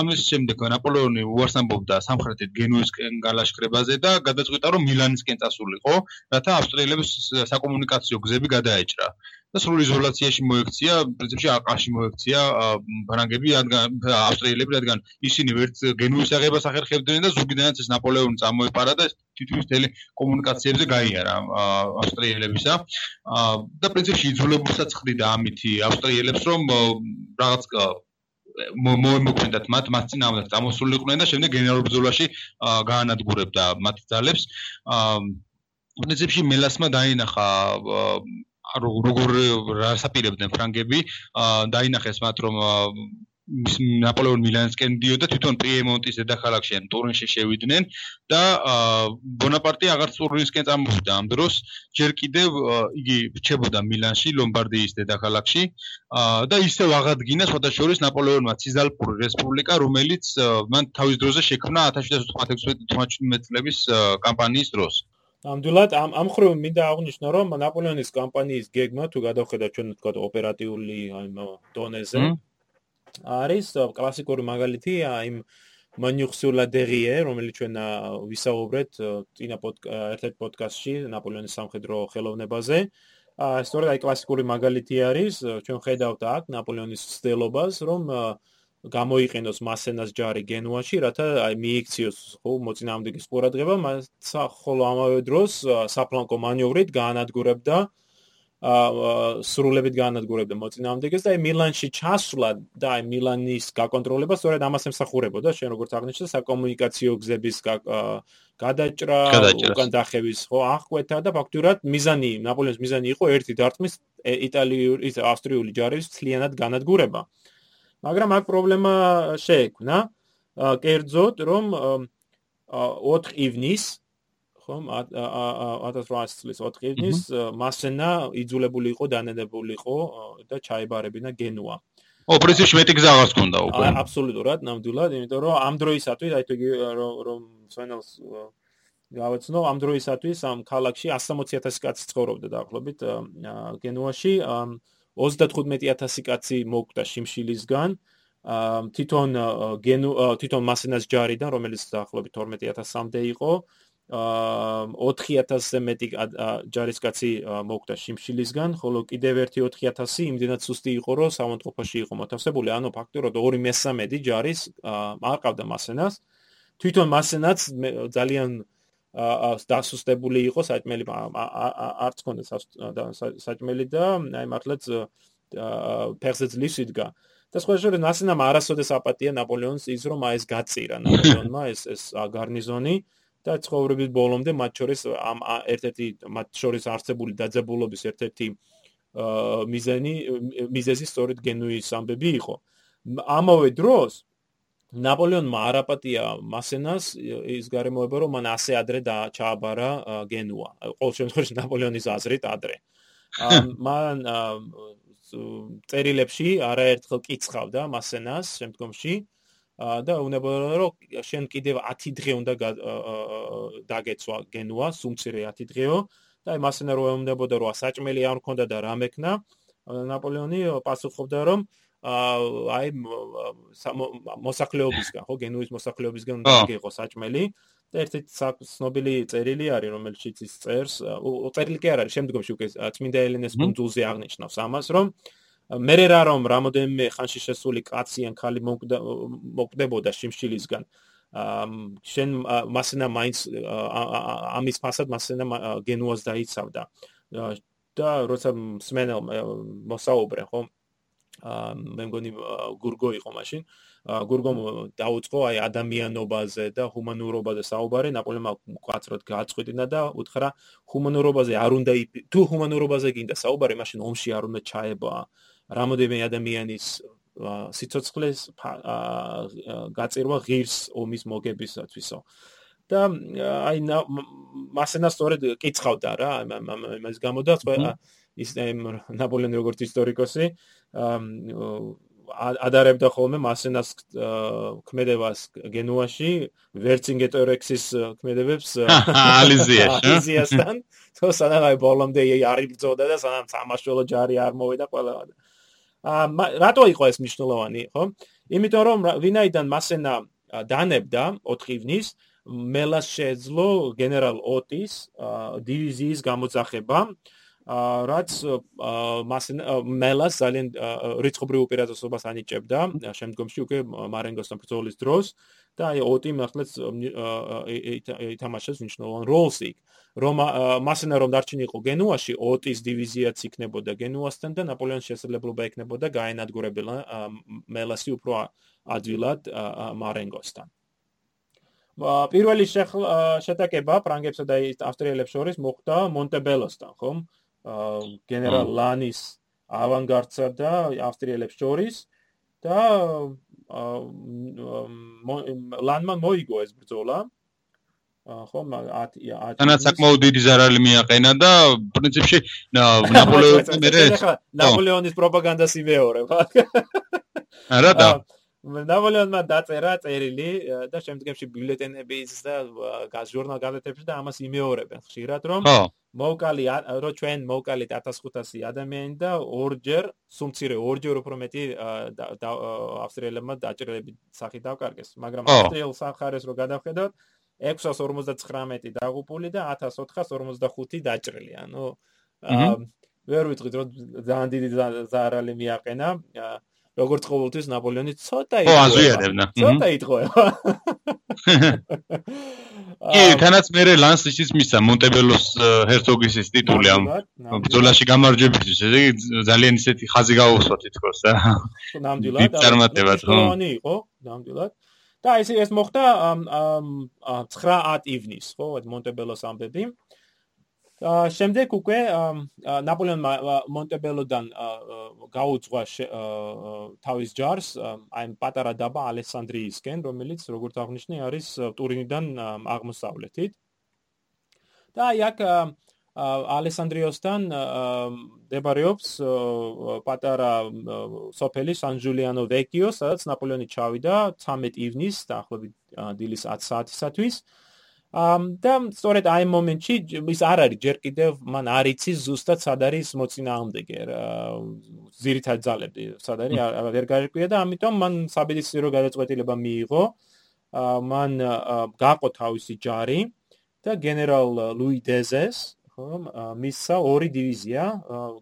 ამის შემდეგ ნაპოლეონი უარს ამბობდა სამხრეთით გენუისკენ გალაშქრებაზე და გადაწყვიტა რომ მილანისკენ წასულიყო, რათა ავსტრიელების საკომუნიკაციო გზები გადაეჭრა. და სრულ იზოლაციაში მოექცია, პრინციპში აყაში მოექცია ფრანგები, ავსტრიელები, რადგან ისინი ვერც გენუის აღებას ახერხებდნენ და ზუგდიდანაც ეს ნაპოლეონი წამოეპარა და თითქმის მთელი კომუნიკაციებზე გაიარა ავსტრიელებისა. და პრინციპში იძულებულსაც ხდიდა ამითი ავსტრიელებს, რომ რაღაც მოემოქმედათ მათ მათ წინააღმდეგ წამოსულიყვნენ და შემდეგ გენერალურ ბრძოლაში გაანადგურებდა მათ ძალებს. აა პრინციპში მელასმა დაინახა როგორ რასაპირებდნენ ფრანგები დაინახეს მათ რომ ნაპოლეონ მილანსკენ დიოდა თვითონ პრიემონტის დედაქალაქში ან ტურინში შევიდნენ და ბონაპარტი აღარც ტურინსკენ წამოვიდა. ამ დროს ჯერ კიდევ იგი რჩებოდა მილანში ლომბარდიის დედაქალაქში და ისევ აღადგინა შორის ნაპოლეონმა ციზალპური რესპუბლიკა რომელიც მან თავის დროზე შექმნა 1716 წლების კამპანიის დროს ნამდვილად ამ ამ ხრივ მინდა აღვნიშნო რომ ნაპოლეონის კამპანიის გეგმა თუ გადავხედოთ ჩვენ თქვა ოპერატიული აი დონეზე არის კლასიკური მაგალითი აი მანიუხსულა დერიე რომელიც ჩვენ ვისაუბრეთ წინა ერთ-ერთ პოდკასტში ნაპოლეონის სამხედრო ხელოვნებაზე. აა სწორედ აი კლასიკური მაგალითი არის ჩვენ ხედავთ აქ ნაპოლეონის ცდელობას რომ გამოიყენოს მასენას ჯარი გენუაში, რათა აი მიიქციოს ხო მოწინააღმდეგის ყურადღება, მას ხოლო ამავე დროს საფლანკო მანევრით გაანადგურებდა აა სრულებით გაანადგურებდა მოწინააღმდეგეს და აი მილანში ჩასვლა და აი მილანის გაკონტროლება სწორედ ამას ემსახურებოდა, შენ როგორც აღნიშნე, საკომუნიკაციო გზების გადაჭრა, უკან დახევის ხო აღკვეთა და ფაქტურად მიზანი, ნაპოლეონის მიზანი იყო ერთი დარტყმის იტალიური ავსტრიული ჯარის ცლიანად განადგურება. აა მაგრამ აქ პრობლემა შეექმნა კერძოდ რომ 4 ივნის ხომ 1800 წლის 4 ივნის მასენა იძულებული იყო დანედებული იყო და ჩაებარებინა გენუა. ო პრინციპში მეტი გზა აღარც ქონდა უკვე. აბსოლუტურად, ნამდვილად, იმიტომ რომ ამ დროისათვის აი თუ რომ სვენელს გავაცნო ამ დროისათვის ამ ქალაქში 160000 კაცი ცხოვრობდა დაახლოებით გენუაში. 35000 კაცი მოკვდა შიმშილისგან თვითონ გენუ თვითონ მასენას ჯარიდან რომელიც დაახლოებით 12000-მდე იყო 4000-ზე მეტი ჯარისკაცი მოკვდა შიმშილისგან, ხოლო კიდევ ერთი 4000 იმდენად სუსტი იყო, რომ სამონტყოფაში იყო მოთავსებული, ანუ ფაქტურად 2/3 ჯარის არ ყავდა მასენას. თვითონ მასენაც ძალიან დასუსტებული იყო საჭმელი არც ქონდა საჭმელი და აი მართლაც ფეხზე ძლივს იდგა. და სხვა შორის ნასინამ არასოდეს აპატია ნაპოლეონს ის რომ აი ეს გაწირა ნაპოლეონმა ეს ეს გარნიზონი და ცხოვრების ბოლომდე მათ შორის ამ ერთ-ერთი მათ შორის არსებული დაძაბულობის ერთ-ერთი მიზანი მიზეზი სწორედ გენუის ამბები იყო. ამავე დროს ნაპოლეონმა არაპატია მასენას ის გარემოება რომ მან ასე ადრე ჩააბარა გენუა. ყოველ შემთხვევაში ნაპოლეონის აზრით ადრე. მან წერილებში არაერთხელ კიცხავდა მასენას შემდგომში და უნებოდა რომ შენ კიდევ 10 დღე უნდა დაგეცვა გენუა, სუმცირე 10 დღეო. და აი მასენა რო უნებოდა რომ საჭმელი არ მქონდა და რა მექნა ნაპოლეონი პასუხობდა რომ აი მოსახლეობისგან ხო გენუის მოსახლეობისგან უნდა გიყო საჭმელი და ერთ-ერთი ცნობილი წერილი არის რომელშიც ის წერს წერილი კი არ არის შემდგომში უკვე წმინდა ელენეს კუნძულზე აღნიშნავს ამას რომ მე რა რომ რამოდენმე ხანში შესული კაცი ან ხალი მოკვდებოდა შიმშილისგან შენ მასენა მაინც ამის ფასად მასენა გენუას დაიცავდა და როცა სმენელ მოსაუბრე ხო მე მგონი გურგო იყო მაშინ. გურგომ დაუწყო აი ადამიანობაზე და ჰუმანურობაზე საუბარი. ნაპოლეონმა კვაცროდ გააწყვეტინა და უთხრა ჰუმანურობაზე არ უნდა თუ ჰუმანურობაზე გინდა საუბარი მაშინ ომში არ უნდა ჩაება. რამოდენიმე ადამიანის სიცოცხლეს გაწირვა ღირს ომის მოგებისათვისო და აი მასენა სწორედ კიცხავდა რა იმას გამოდა ის ნაპოლეონი როგორც ისტორიკოსი ადარებდა ხოლმე მასენას ქმედებას გენუაში ვერცინგეტორექსის ქმედებებს ალიზიაში ალიზიასთან. თო სანამ ბოლომდე არ იბრძოდა და სანამ სამაშველო ჯარი არ მოვიდა ყველა აა რატო იყო ეს მნიშვნელოვანი ხო? იმიტომ რომ ვინაიდან მასენა დანებდა 4 ივნის მელას შეძლო გენერალ ოტის დივიზიის გამოძახება რაც მას მელას ძალიან რიცხობრივ უპირატესობას ანიჭებდა შემდგომში უკვე მარენგოსთან ბრძოლის დროს და აი ოტი მართლაც ითამაშეს მნიშვნელოვან როლს იქ. რომ მასენა რომ დარჩენილიყო გენუაში ოტის დივიზიაც იქნებოდა გენუასთან და ნაპოლეონის შესაძლებლობა ექნებოდა გაენადგურებილა მელასი უფრო ადვილად მარენგოსთან პირველი შეტაკება ფრანგებსა და ავსტრიელებს შორის მოხდა მონტებელოსთან ხომ? გენერალ ლანის ავანგარდსა და ავსტრიელებს შორის და ლანმა მოიგო ეს ბრძოლა. ხო მაგ 10 თანაც საკმაოდ დიდი ზარალი მიაყენა და პრინციპში ნაპოლეონი მე ნაპოლეონის პროპაგანდას იმეორებ არა და ნაპოლეონმა დაწერა წერილი და შემდგომში ბიულეტენების და ჟურნალ გაზეთებში და ამას იმეორებენ ხშირად რომ მოვკალი რო ჩვენ მოვკალით 1500 ადამიანი და ორჯერ სუმცირე ორჯერ უფრო მეტი ავსტრიელებმა დაჭრილები სახი დავკარგეს მაგრამ ავსტრიელ სახარეს რო გადავხედოთ 659 დაღუპული და 1445 დაჭრილი. ანუ ვერ ვიტყვით რომ ძალიან დიდი ზარალი მიაყენა როგორც ყოველთვის ნაპოლეონი ცოტა იყო. ო, აზვიანებდა. ცოტა იტყოება. კი, თანაც მე ლანსიჩის მისცა მონტებელოს ჰერცოგისის ტიტული ამ ბრძოლაში გამარჯვებისთვის. ესე იგი ძალიან ისეთი ხაზი გაუსვა თითქოს და. ნამდვილად. წარმატებაც ხო. იყო, ნამდვილად. და ეს ეს მოხდა 9-10 ივნის, ხო, მონტებელოს ამბები. აა შემდეგ უკვე ნაპოლეონმა მონტებელოდან გაუძღვა თავის ჯარს აი პატარა დაბა ალესანდრიისკენ, რომელიც როგორც აღნიშნე არის ტურინიდან აღმოსავლეთით. და აქ ალესანდრიოსთან დებარიობს პატარა სოფელი სან-ჯულიანო ვეკიო, სადაც ნაპოლეონი ჩავიდა 13 ივნის დაახლოებით დილის 10 საათისათვის. ამ და სწორედ აი მომენტში ის არ არის ჯერ კიდევ მან არ იცის ზუსტად სად არის მოწინააღმდეგე ზირითად ძალები სად არის ვერ გაიკვია და ამიტომ მან საბედისწერო გადაწყვეტილება მიიღო. მან გაყო თავისი ჯარი და გენერალ ლუი დეზეს ხომ მისცა ორი დივიზია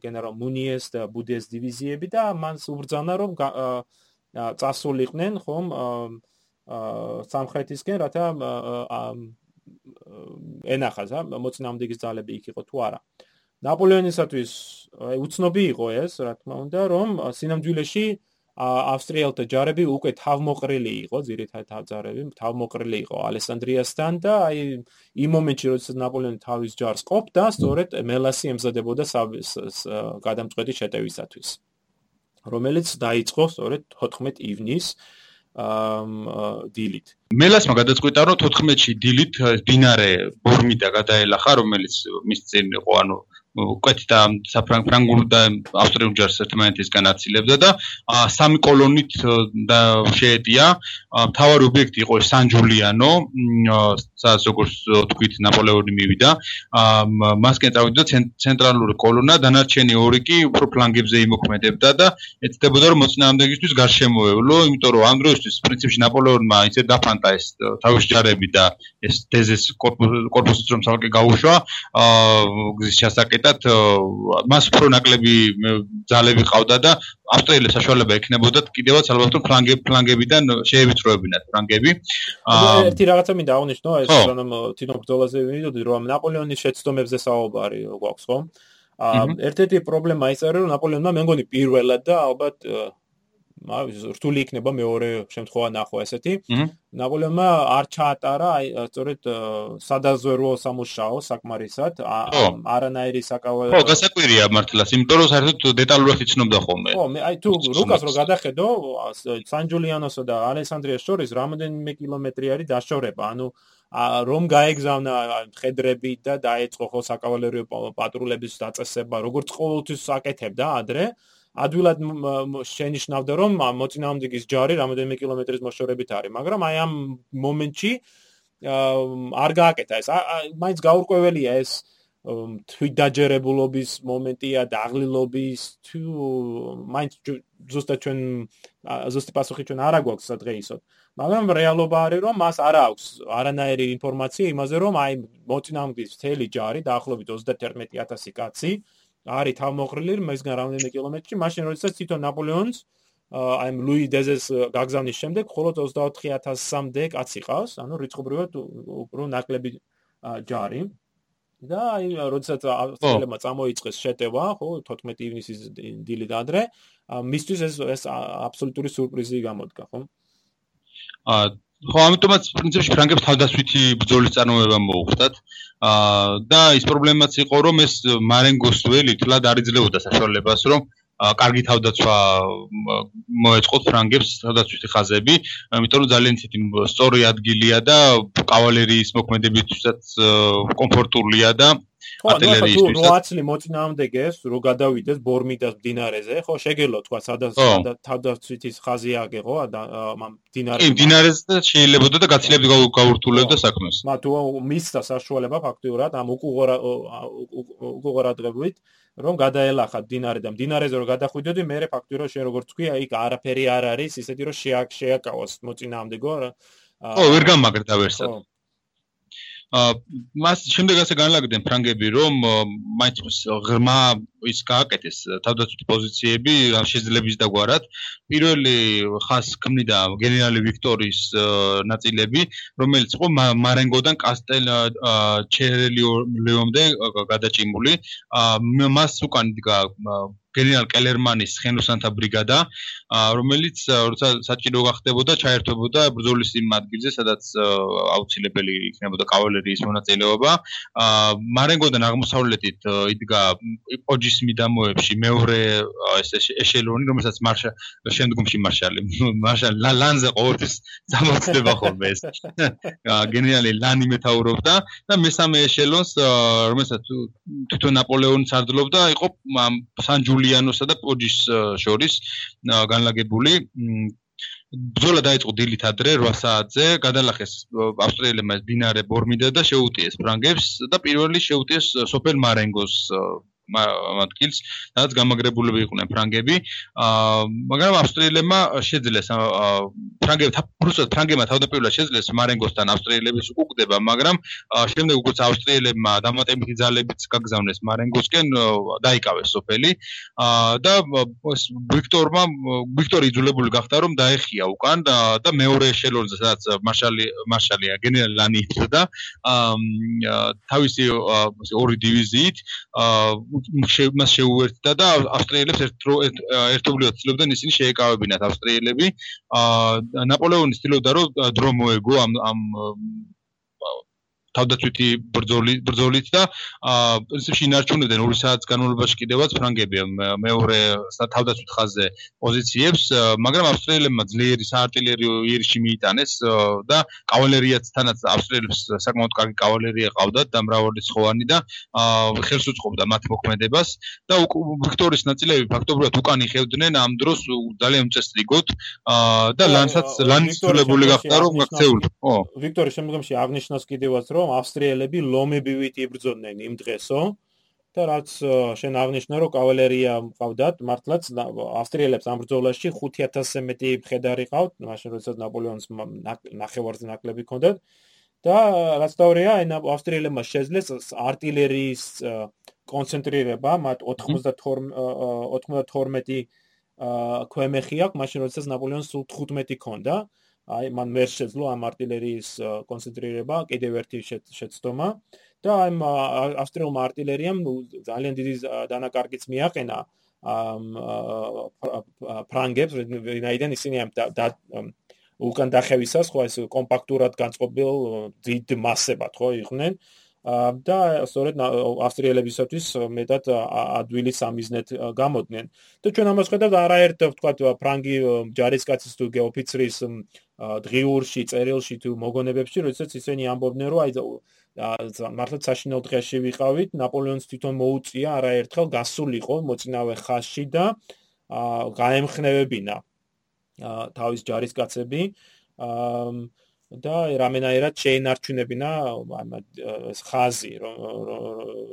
გენერალ მუნიეს და ბუდეს დივიზიები და მან უბრძანა რომ წასულიყვნენ ხომ სამხრეთისკენ რათა ენახას ა მოწინააღმდეგის ძალები იქ იყო თუ არა. ნაპოლეონისათვის აი უცნობი იყო ეს რა თქმა უნდა რომ სინამდვილეში ავსტრიელთა ჯარები უკვე თავმოყრილი იყო ძირითადად ჯარები თავმოყრილი იყო ალესანდრიასთან და აი იმ მომენტში როდესაც ნაპოლეონი თავის ჯარს ყოფდა სწორედ მელასი ემზადებოდა გადამწყვეტი შეტევისათვის. რომელიც დაიწყო სწორედ 14 ივნის აა დილით. მელასმა გადაწყვიტა რომ 14-ში დილით დინარე ბორმიდა გადაელახა, რომელიც მის წინ იყო, ანუ კვეთი და საფრანგულ და ავსტრიულ ჯარს ერთმანეთისგან აცილებდა და სამი კოლონით და შეეტია მთავარი ობიექტი იყო სან-ჯულიანო სადაც როგორც თქვით ნაპოლეონი მივიდა. მასკენ წავიდა ცენტრალური კოლონა დანარჩენი ორი კი უფრო ფლანგებზე იმოქმედებდა და ეცდებოდა რომ მოწინააღმდეგისთვის გარშემოევლო იმიტომ რომ ამ დროისთვის პრინციპში ნაპოლეონმა ისე დაფანტა ეს თავის ჯარები და ეს დეზეს კორპუსიც რომ საერთოდ გაუშვა. გზის ჩასაკეტად მას უფრო ნაკლები ძალები ყავდა და ავსტრიელებს საშუალება ექნებოდათ კიდევაც ალბათ რომ ფლანგები ფლანგებიდან შეევიწროებინათ ფლანგები. ერთი რაღაცა მინდა აღნიშნო ეს რომ თინო ბრძოლაზე ვიდოდი რომ ნაპოლეონის შეცდომებზე საუბარი გვაქვს ხო? აა ერთ-ერთი პრობლემა ის არის რომ ნაპოლეონმა მე მგონი პირველად და ალბათ რთული იქნება მეორე შემთხვევა ნახო ესეთი. ნაპოლეონმა არ ჩაატარა აი სწორედ სადაზვერო სამუშაო საკმარისად არანაირი საკავალე ხო გასაკვირია მართლაც იმიტომ რომ საერთოდ დეტალურად იცნობდა ხოლმე. ხო მე აი თუ რუკას რო გადახედო სან ჯულიანოსა და ალესანდრიას შორის რამდენიმე კილომეტრი არის დაშორება. ანუ რომ გაეგზავნა ხედრები და დაეწყო ხო საკავალერიო პატრულების დაწესება როგორც ყოველთვის აკეთებდა ადრე ადვილად შენიშნავდა რომ მოწინააღმდეგის ჯარი რამოდენიმე კილომეტრის მოშორებით არის მაგრამ აი ამ მომენტში არ გააკეთა ეს. მაინც გაურკვეველია ეს თვითდაჯერებულობის მომენტია და აღლილობის თუ მაინც ზუსტად ჩვენ ზუსტი პასუხი ჩვენ არ აგვაქვს სადღეისოდ მაგრამ რეალობა არის რომ მას არ აქვს არანაირი ინფორმაცია იმაზე რომ აი მოწინააღმდეგის მთელი ჯარი დაახლოებით 31000 კაცი არის თავმოყრილი მისგან რამდენიმე კილომეტრი მაშინ როდესაც თვითონ ნაპოლეონს აი ლუი დეზეს გაგზავნის შემდეგ მხოლოდ 24000-მდე კაცი ყავს ანუ რიცხობრივად უფრო ნაკლები ჯარი. და აი როდესაც ავსტრიელებმა წამოიწყეს შეტევა ხო 14 ივნისის დილით ადრე მისთვის ეს ეს აბსოლუტური სურპრიზი გამოდგა ხო? აა ხო ამიტომაც პრინციპში ფრანგებს თავდასვითი ბრძოლის წარმოება მოუხდათ. აა და ის პრობლემაც იყო რომ ეს მარენგოს ველი თლად არ იძლეოდა საშუალებას რომ კარგი თავდაცვა მოეწყოთ ფრანგებს თავდაცვითი ხაზები, იმიტომ რომ ძალიან ცეთი სწორი ადგილია და კავალერიის მოქმედებისთვისაც კომფორტულია და არტილერიისთვის. ხო, 8 წლი მოწინააღმდეგეს, რო გადავიდეს ბორმიდას მდინარეზე, ხო, შეგელო თქვა, სადაც თავდაცვითის ხაზი აგეღო, ამ მდინარეზე. კი, მდინარეზე შეიძლებაოდა და გაცილებით გაურთულებდა საქმეს. მა თუ მისცა საშუალება ფაქტიურად ამ უკუღორა უკუღორადღებით, რომ გადაელახა მდინარე და მდინარეზე რო გადახვიდოდი, მე ფაქტიურად შე როგორც თქვი, აი არაფერი არ არის, ისეთი რომ შეაკავოს მოწინააღმდეგო. ხო, ვერ გამაგრდა ვერსად. მას შემდეგ ასე განლაგდნენ ფრანგები რომ მაინც ღრმა ის გააკეთეს თავდაცვითი პოზიციები შეძლების დაგვარად პირველი ხას ქმნიდა გენერალი ვიქტორის ნაწილები რომელიც იყო მარენგოდან კასტელ ჩერელიომდე გადაჭიმული. მას უკან დგა გენერალ კელერმანის ხენოსანთა ბრიგადა, რომელიც როცა საჭირო გახდებოდა, ჩაერთვებოდა ბრძოლის იმ ადგილზე, სადაც აუცილებელი იქნებოდა კავალერიის მონაწილეობა. მარენგოდან აღმოსავლეთით იდგა პოჯის მიდამოებში მეორე ეს ეშელონი, რომელსაც მარშა შემდგომში მარშალი მარშალ ლანზე ყოველთვის დამოწდება ხოლმე ეს. გენერალი ლანი მეტაურობდა და მესამე ეშელონს, რომელსაც თვითონ ნაპოლეონი სარდლობდა, იყო სანჯული ჯულიანოსა და პოჯის შორის განლაგებული ბრძოლა დაიწყო დილით ადრე 8 საათზე, გადალახეს ავსტრიელებმა დინარე ბორმიდა და შეუტიეს ფრანგებს და პირველი შეუტიეს სოფელ მარენგოს მათკილს, სადაც გამაგრებულები იყვნენ ფრანგები. აა მაგრამ ავსტრიელებმა შეძლეს ფრანგებთან პრუსად ფრანგებმა თავდაპირველად შეძლეს მარენგოსთან ავსტრიელების უკუგდება, მაგრამ შემდეგ უკვე ავსტრიელებმა დამატებითი ძალებიც გაგზავნეს მარენგოსკენ, დაიკავეს სოფელი. აა და ვიქტორმა ვიქტორი იძულებული გახდა რომ დაეხია უკან და და მეორე ეშელონზე სადაც მარშალი მარშალია გენერალ ლანი იწოდა აა თავისი ორი დივიზიით აა მას შეუერთდა და ავსტრიელებს ერთობლივად ცდილობდნენ ისინი შეეკავებინათ ავსტრიელები. აა ნაპოლეონი ცდილობდა რომ დრო მოეგო ამ ამ თავდაცვითი ბრძოლი ბრძოლით და აა პრინციპში ინარჩუნებდნენ 2 საათის განმავლობაში კიდევაც ფრანგები მეორე თავდაცვით ხაზზე პოზიციებს, მაგრამ ავსტრიელებმა ძლიერი საარტილერიო იერში მიიტანეს და კავალერიაც თანაც ავსტრიელებს საკმაოდ კარგი კავალერია ყავდათ და მრავალი ხოვანი და აა ხელს უწყობდა მათ მოქმედებას და ვიქტორის ნაწილები ფაქტობრივად უკან იხევდნენ ამ დროს ძალიან წესრიგოდ აა და ლანსაც ლანის ცვლებული გახდა რომ გაქცეული. ო ვიქტორის შემდგომში აღნიშნავს კიდევაც რომ რომ ავსტრიელები ლომებივით იბრძოდნენ იმ დღესო და რაც შენ აღნიშნა რომ კავალერია მყავდათ მართლაც ავსტრიელებს ამ ბრძოლაში 5000-ზე მეტი მხედარი ყავთ მაშინ როდესაც ნაპოლეონს ნახევარზე ნაკლები ჰქონდათ და რაც თავია აი ავსტრიელებმა შეძლეს артиლერიის კონცენტრირება მათ 92 92 ქვემეხი აქვს მაშინ როდესაც ნაპოლეონს სულ 15 ჰქონდა აი მან ვერ შეძლო ამ артиლერიის კონცენტრირება, კიდევ ერთი შეცდომა. და ამ ავსტრიულმა артиლერიამ ძალიან დიდი დანაკარგიც მიაყენა ამ ფრანგებს, ვინაიდან ისინი ამ უკან დახევისას ხო ეს კომპაქტურად განწყობილ დიდ მასებად ხო იყვნენ. და სწორედ ავსტრიელებისათვის მეტად ადვილი სამიზნეთ გამოდნენ. და ჩვენ ამას ხედავთ არაერთ ვთქვათ ფრანგი ჯარისკაცის თუ გეოფიცრის დღიურში წერილში თუ მოგონებებში როდესაც ისინი ამბობდნენ რომ აი მართლა საშინელ დღეში ვიყავით ნაპოლეონს თვითონ მოუწია არაერთხელ გასულიყო მოწინავე ხაზში და გაემხნევებინა თავის ჯარისკაცები. აა და რამენაერად შეინარჩუნებინა ხაზი რომ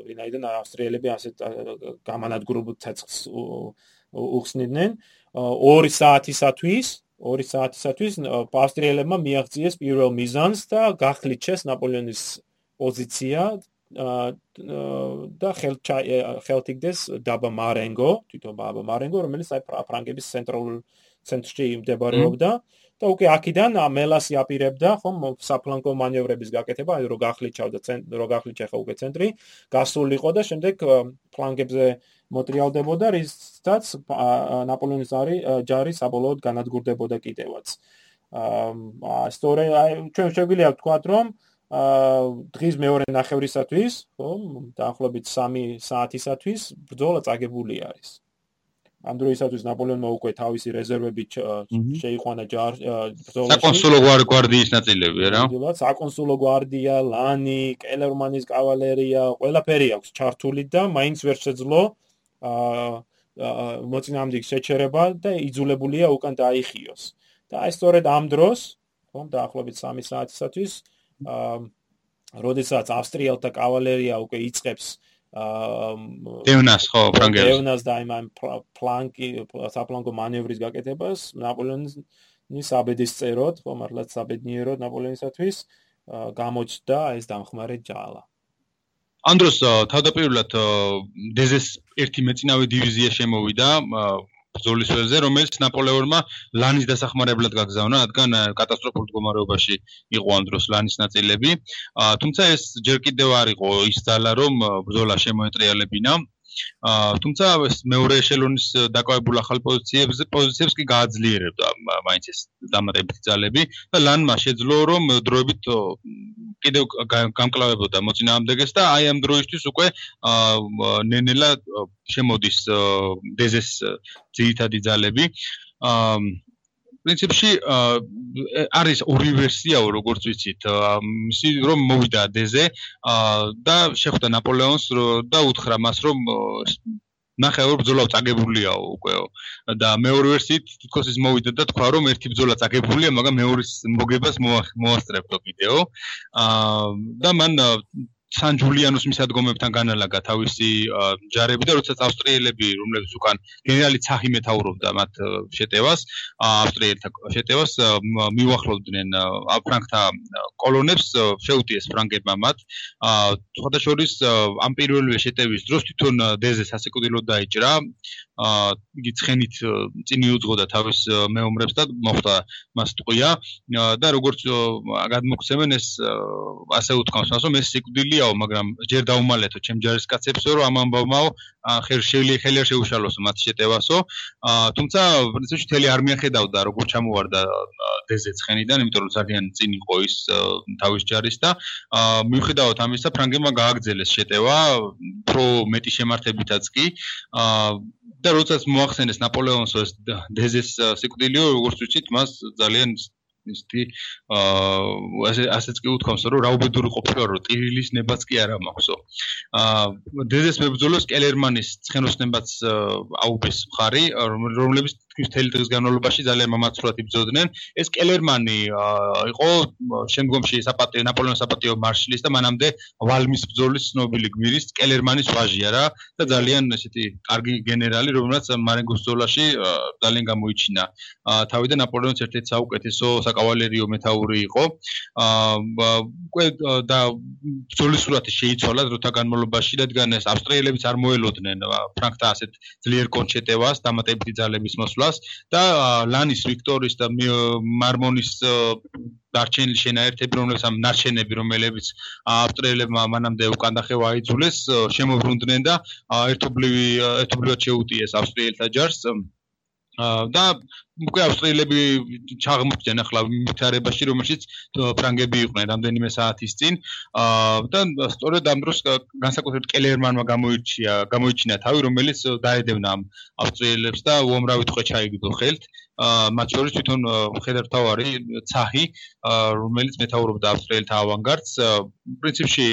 ვინაიდან ავსტრიელები ასეთ გამანადგურებულ ცეცხლს უხსნიდნენ. 2 საათისათვის 2 საათისათვის ავსტრიელებმა მიაღწიეს პირველ მიზანს და გახლიჩეს ნაპოლეონის პოზიცია და ხელთიგდეს დაბა მარენგო თვითონ დაბა მარენგო რომელიც აი ფრანგების ცენტრალურ ცენტრში მდებარეობდა და უკვე აქედან მელასი აპირებდა ხომ საფლანკო მანევრების გაკეთება, აი რო გახლიჩავდა ცენტრი, რო გახლიჩა ხა უკვე ცენტრი, გასულიყო და შემდეგ ფლანგებზე მოტრიალდებოდა, რისაც ნაპოლეონის არი ჯარი საბოლოოდ განადგურდებოდა კიდევაც. აა სწორე ჩვენ შეგვიძლია ვთქვათ, რომ აა დღის მეორე ნახევრისათვის, ხო, დაახლოებით 3 საათისათვის ბრძოლა წაგებული არის. ამ დროისათვის ნაპოლეონმა უკვე თავისი რეზერვები შეიყვანა ჯარ ბრძოლაში. საკონსულო გვარდიის ნაწილები რა. დილა საკონსულო გვარდია, ლანი, კელერმანის კავალერია, ყველაფერი აქვს ჩართული და მაინც ვერ შეძლო აა მოწინააღმდეგე შეჩერება და იძულებულია უკან დაიხიოს. და აი სწორედ ამ დროს, ხომ დაახლოებით 3 საათისათვის აა როდესაც ავსტრიელთა კავალერია უკვე იწყებს აა დევნას ხო ფრანგებს დევნას და იმ პლანკი საფლანგო მანევრის გაკეთებას ნაპოლეონის აბედის წეროთ ხო მართლაც აბედნიეროდ ნაპოლეონისათვის გამოჩნდა ეს დამხმარე ჯალა. ანდროს თავდაპირველად დეზეს ერთი მეწინავე დივიზია შემოვიდა ბრძოლის ველზე, რომელიც ნაპოლეონმა ლანის დასახმარებლად გაგზავნა, რადგან კატასტროფულ მდგომარეობაში იყო ამ დროს ლანის ნაწილები. თუმცა ეს ჯერ კიდევ არ იყო ის ძალა, რომ ბრძოლა შემოეტრიალებინა. თუმცა მეორე ეშელონის დაკავებულ ახალ პოზიციებს პოზიციებს კი გააძლიერებდა მაინც ეს დამატებითი ძალები და ლანმა შეძლო რომ დროებით კიდევ გამკლავებოდა მოწინააღმდეგეს და აი ამ დროისთვის უკვე ნენელა შემოდის დეზეს ძირითადი ძალები. აა პრინციპში არის ორი ვერსიაო როგორც ვიცით ისი რომ მოვიდა დეზე და შეხვდა ნაპოლეონს და უთხრა მას რომ ნახე ორ ბრძოლა წაგებულია უკვე და მეორე ვერსიით თითქოს ის მოვიდა და თქვა რომ ერთი ბრძოლა წაგებულია მაგრამ მეორის მოგებას მოასწრებდო კიდეო და მან სან ჯულიანოს მისადგომებთან განალაგა თავისი ჯარები და როდესაც ავსტრიელები, რომლებიც უკან გენერალი ცახი მეთაურობდა მათ შეტევას, ავსტრიელთა შეტევას მიუახლოვდნენ ფრანგთა კოლონებს, შეუტიეს ფრანგებმა მათ. სხვადასხვა ამ პირველივე შეტევის დროს თვითონ დეზე სასიკვდილოდ დაიჭრა. იგი ცხენით წინ მიუძღოდა თავის მეომრებს და მოხდა მას ტყვია. და როგორც გადმოგცემენ ეს ასე უთქვამს რომ ეს სიკვდილიაო მაგრამ ჯერ დაუმალეთო ჩემ ჯარისკაცებსო რომ ამ ამბავმაო ხერ შევილი ხელერ შეუშალოსო მათ შეტევასო. თუმცა პრინციპში თელი არმია ხედავდა როგორ ჩამოვარდა დეზე ცხენიდან იმიტომ რომ ძალიან წინ იყო ის თავის ჯარის და მიუხედავად ამისა ფრანგებმა გააგრძელეს შეტევა პრო მეტი შემართებითაც კი. და როდესაც მოახსენეს ნაპოლეონს ეს დეზეს სიკვდილიო როგორც ვთქვით მას ძალიან ისეთი აა ასე ასეც კი უთქვამს რომ რაუბედური ყოფილა რომ ტირილის ნებაც კი არ ამაქვსო. აა დეზეს მებრძოლოს კელერმანის ცხენოსნებაც აუბეს მხარი რომლებიც თქვის თელი დღის განმავლობაში ძალიან მამაცურად იბრძოდნენ. ეს კელერმანი იყო შემდგომში საპატიო ნაპოლეონის საპატიო მარშალის და მანამდე ვალმის ბრძოლის ცნობილი გმირის კელერმანის ვაჟია რა და ძალიან ესეთი კარგი გენერალი რომელსაც მარენგოს ბრძოლაში ძალიან გამოიჩინა. თავიდან ნაპოლეონის ერთ-ერთი საუკეთესო საკავალერიო მეტაური იყო. აა უკვე და ბრძოლის სურათი შეიცვალა დროთა განმავლობაში, რადგან ეს ავსტრიელებიც არ მოელოდნენ ფრანკთა ასეთ ძლიერ კონჩეტევას, დამატებითი ძალების მოსვლას და ლანის, ვიქტორის და მარმონის დარჩენილი შენაერთები, რომლებიც ამ ნარჩენები, რომლებიც ავსტრიელებმა მანამდე უკან დახევა აიძულეს, შემოbrunდნენ და ერთობლივი ერთობლივად შეუტიეს ავსტრიელთა ჯარს. და უკვე ავსტრიელები ჩაღმოხდნენ ახლა მითარებაში რომელშიც ფრანგები იყვნენ რამდენიმე საათის წინ. და სწორედ ამ დროს განსაკუთრებით კელერმანმა გამოიჩია გამოიჩინა თავი რომელიც დაედევნა ამ ავსტრიელებს და უამრავი თქო ჩაიგდო ხელთ. მათ შორის თვითონ მხედართავარი ცაჰი რომელიც მეთაურობდა ავსტრიელთა ავანგარდს. პრინციპში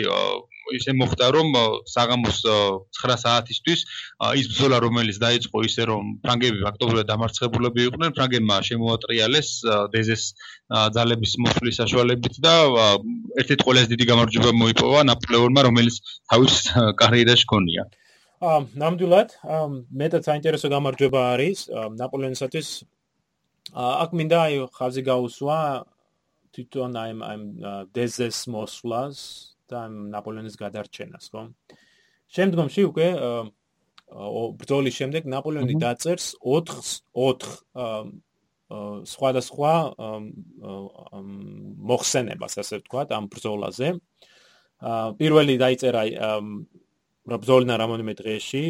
ისე მოხდა რომ საღამოს 9 საათისთვის ის ბრძოლა რომელიც დაიწყო ისე რომ ფრანგები ფაქტობრივად დამარცხებულები იყვნენ ფრანგებმა შემოატრიალეს დეზეს ძალების მოსვლის საშუალებით და ერთ-ერთი ყველაზე დიდი გამარჯვება მოიპოვა ნაპოლეონმა რომელიც თავის კარიერაში ქონია. ა ნამდვილად მეტად საინტერესო გამარჯვება არის ნაპოლეონისათვის. აქ მინდა ხაზი გაუსვა თვითონ აი ამ დეზეს მოსვლას და ნაპოლეონის გადარჩენას, ხო? შემდგომში უკვე ბრძოლის შემდეგ ნაპოლეონი დაწერს 4 4 სხვადასხვა მოხსენებას, ასე ვთქვათ, ამ ბრძოლაზე. პირველი დაიწერა ბრძოლინა რამონიმე დღეში,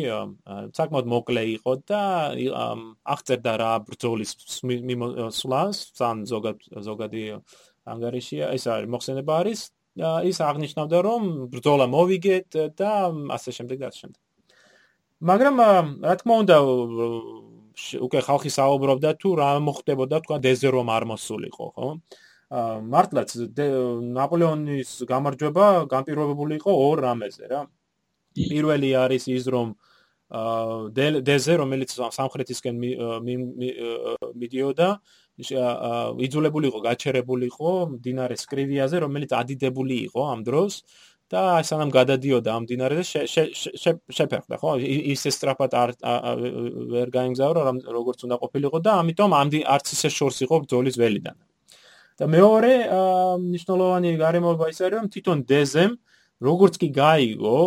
საკმაოდ მოკლე იყო და აღწერდა რა ბრძოლის სულას, სან ზოგად ზოგადი ანგარიშია, ეს არის მოხსენება არის ის აღნიშნავდა რომ ბრძოლა მოვიგეთ და ასე შემდეგ და ასე შემდეგ. მაგრამ რა თქმა უნდა უკვე ხალხი საუბრობდა თუ რა მოხდებოდა თქვა დეზე რომ არ მოსულიყო, ხო? მართლაც ნაპოლეონის გამარჯვება განპირობებული იყო ორ რამეზე რა. პირველი არის ის რომ აა დეზე რომელიც სამხრეთისკენ მიდიოდა იძულებულიყო გაჩერებულიყო მდინარე სკრივიაზე, რომელიც ადიდებული იყო ამ დროს და სანამ გადადიოდა ამ მდინარეზე შეფერხდა, ხო? ისე სწრაფად არ ვერ გაიმგზავრა, როგორც უნდა ყოფილიყო და ამიტომ არც ისე შორს იყო ბრძოლის ველიდან. და მეორე მნიშვნელოვანი გარემოება ის არის, რომ თვითონ დეზემ როგორც კი გაიგო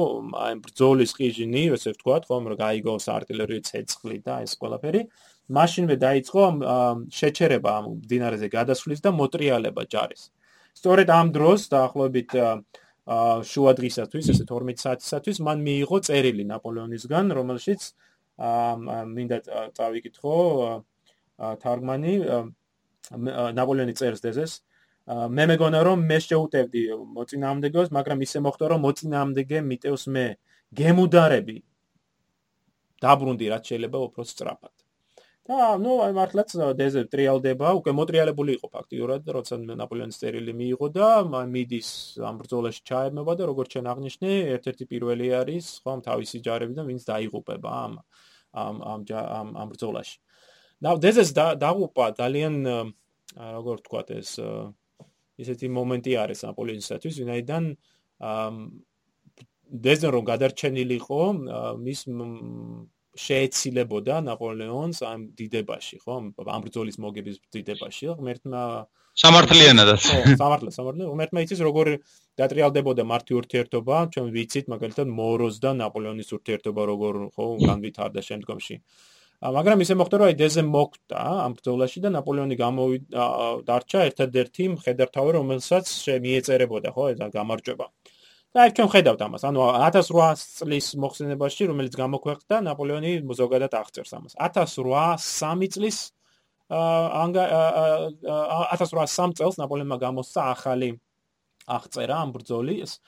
აი ბრძოლის ყიჟინი, ესე ვთქვათ, ხომ რა გაიგო საარტილერიო ცეცხლი და ეს ყველაფერი, აა მაშინვე დაიწყო შეჩერება ამ დინარეზე გადასვლის და მოტრიალება ჯარის. სწორედ ამ დროს დაახლოებით შუა დღისათვის, ესე 12 საათისათვის მან მიიღო წერილი ნაპოლეონისგან, რომელშიც მინდა წავიკითხო თარგმანი ნაპოლეონი წერს დეზეს მე მეგონა რომ მე შეუტევდი მოწინააღმდეგოს, მაგრამ ისე მოხდა რომ მოწინააღმდეგე მიტევს მე გემუდარები დაბრუნდი რაც შეიძლება უფრო სწრაფად. და ნუ აი მართლაც დეზე ტრიალდება, უკვე მოტრიალებული იყო ფაქტიურად, როცა ნაპოლეონის წერილი მიიღო და მიდის ამ ბრძოლაში ჩაემება და როგორც ჩვენ აღნიშნე, ერთ-ერთი პირველი არის, ხომ, თავისი ჯარებიდან, ვინც დაიღუპება ამ ამ ამ ამ ამ ბრძოლაში. და დეზეს დააღუპა ძალიან როგორ ვთქვა ეს ისეთი მომენტი არის ნაპოლეონისათვის, ვინაიდან დეზენ რომ გადარჩენილიყო, მის შეეცილებოდა ნაპოლეონს ამ დიდებაში, ხო? ამ ბრძოლის მოგების დიდებაში, ღმერთმა სამართლიანადაც. ხო, სამართლე, სამართლე. ღმერთმა იცის როგორ დატრიალდებოდა მართი ურთიერთობა, ჩვენ ვიცით მაგალითად მოროს და ნაპოლეონის ურთიერთობა როგორ ხო განვითარდა შემდგომში. მაგრამ ისე მოხდა რომ აი დეზე მოკვდა ამ ბრძოლაში და ნაპოლეონი გამოვიდა დარჩა ერთადერთი მხედართავი რომელსაც მიეწერებოდა ხო ეს გამარჯვება. და ჩვენ ხედავთ ამას. ანუ 1800 წლის მოხსენებაში, რომელიც გამოქვეყნდა, ნაპოლეონი ზოგადად აღწერს ამას. 1803 წლის აა 1803 წელს ნაპოლეონმა გამოსცა ახალი აღწერა ამ ბრძოლის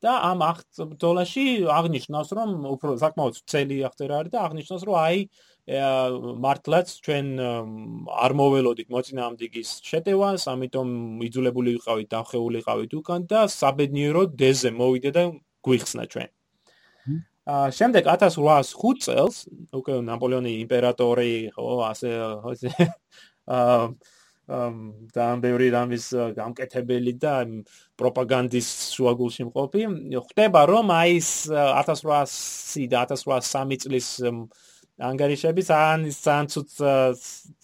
და ამ ბრძოლაში აღნიშნავს, რომ უფრო საკმაოდ ძელი აღწერა არის და აღნიშნავს, რომ აი მართლაც ჩვენ არ მოველოდით მოწინააღმდეგის შეტევას, ამიტომ იძულებული ვიყავით დახეული ვიყავით უკან და საბედნიეროდ დეზე მოვიდა და გვიხსნა ჩვენ. აა შემდეგ 1805 წელს უკვე ნაპოლეონი იმპერატორი, ხო, ასე აა და ამ ბევრი რამის გამკეთებელი და პროპაგანდის შუაგულში მყოფი ხდება რომ აი ეს 1800 და 1803 წლის ძალიან ძალიან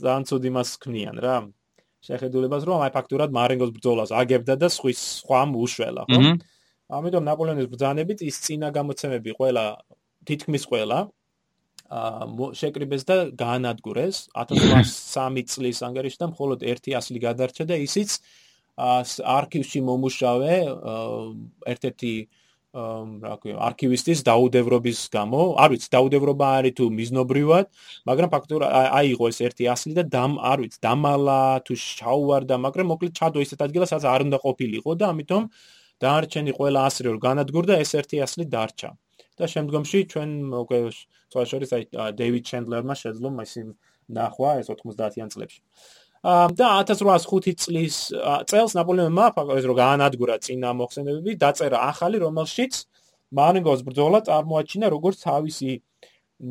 ძალიან ცუდი მას ქმნიან რა. შეხედულებას რომ აი ფაქტურად მარენგოს ბრძოლას აგებდა და სხვის სხვამ უშველა ხო? ამიტომ ნაპოლეონის ბრძანებით ის წინა გამოცემები ყველა თითქმის ყველა აა შეკრიბეს და გაანადგურეს. 1803 წლის ანგარიში და მხოლოდ ერთი ასლი გადარჩა და ისიც არქივში მომუშავე ერთ-ერთი რა ქვია არქივისტის დაუდევრობის გამო არ ვიცი დაუდევრობა არის თუ მიზნობრივად მაგრამ ფაქტურად აიღო ეს ერთი ასლი და დამ არ ვიცი დამალა თუ შაუვარდა მაგრამ მოკლედ ჩადო ისეთ ადგილას სადაც არ უნდა ყოფილიყო და ამიტომ დაარჩენი ყველა ასლი რომ განადგურდა ეს ერთი ასლი დარჩა. და შემდგომში ჩვენ უკვე სხვა შორის აი დეივიდ ჩენდლერმა შეძლო მასი ნახვა ეს 90-იან წლებში და 1805 წლის წელს ნაპოლეონმა ფაქტობრივად რომ გაანადგურა წინა მოხსენებები, დაწერა ახალი, რომელშიც მარინგოს ბრძოლა წარმოაჩინა როგორც თავისი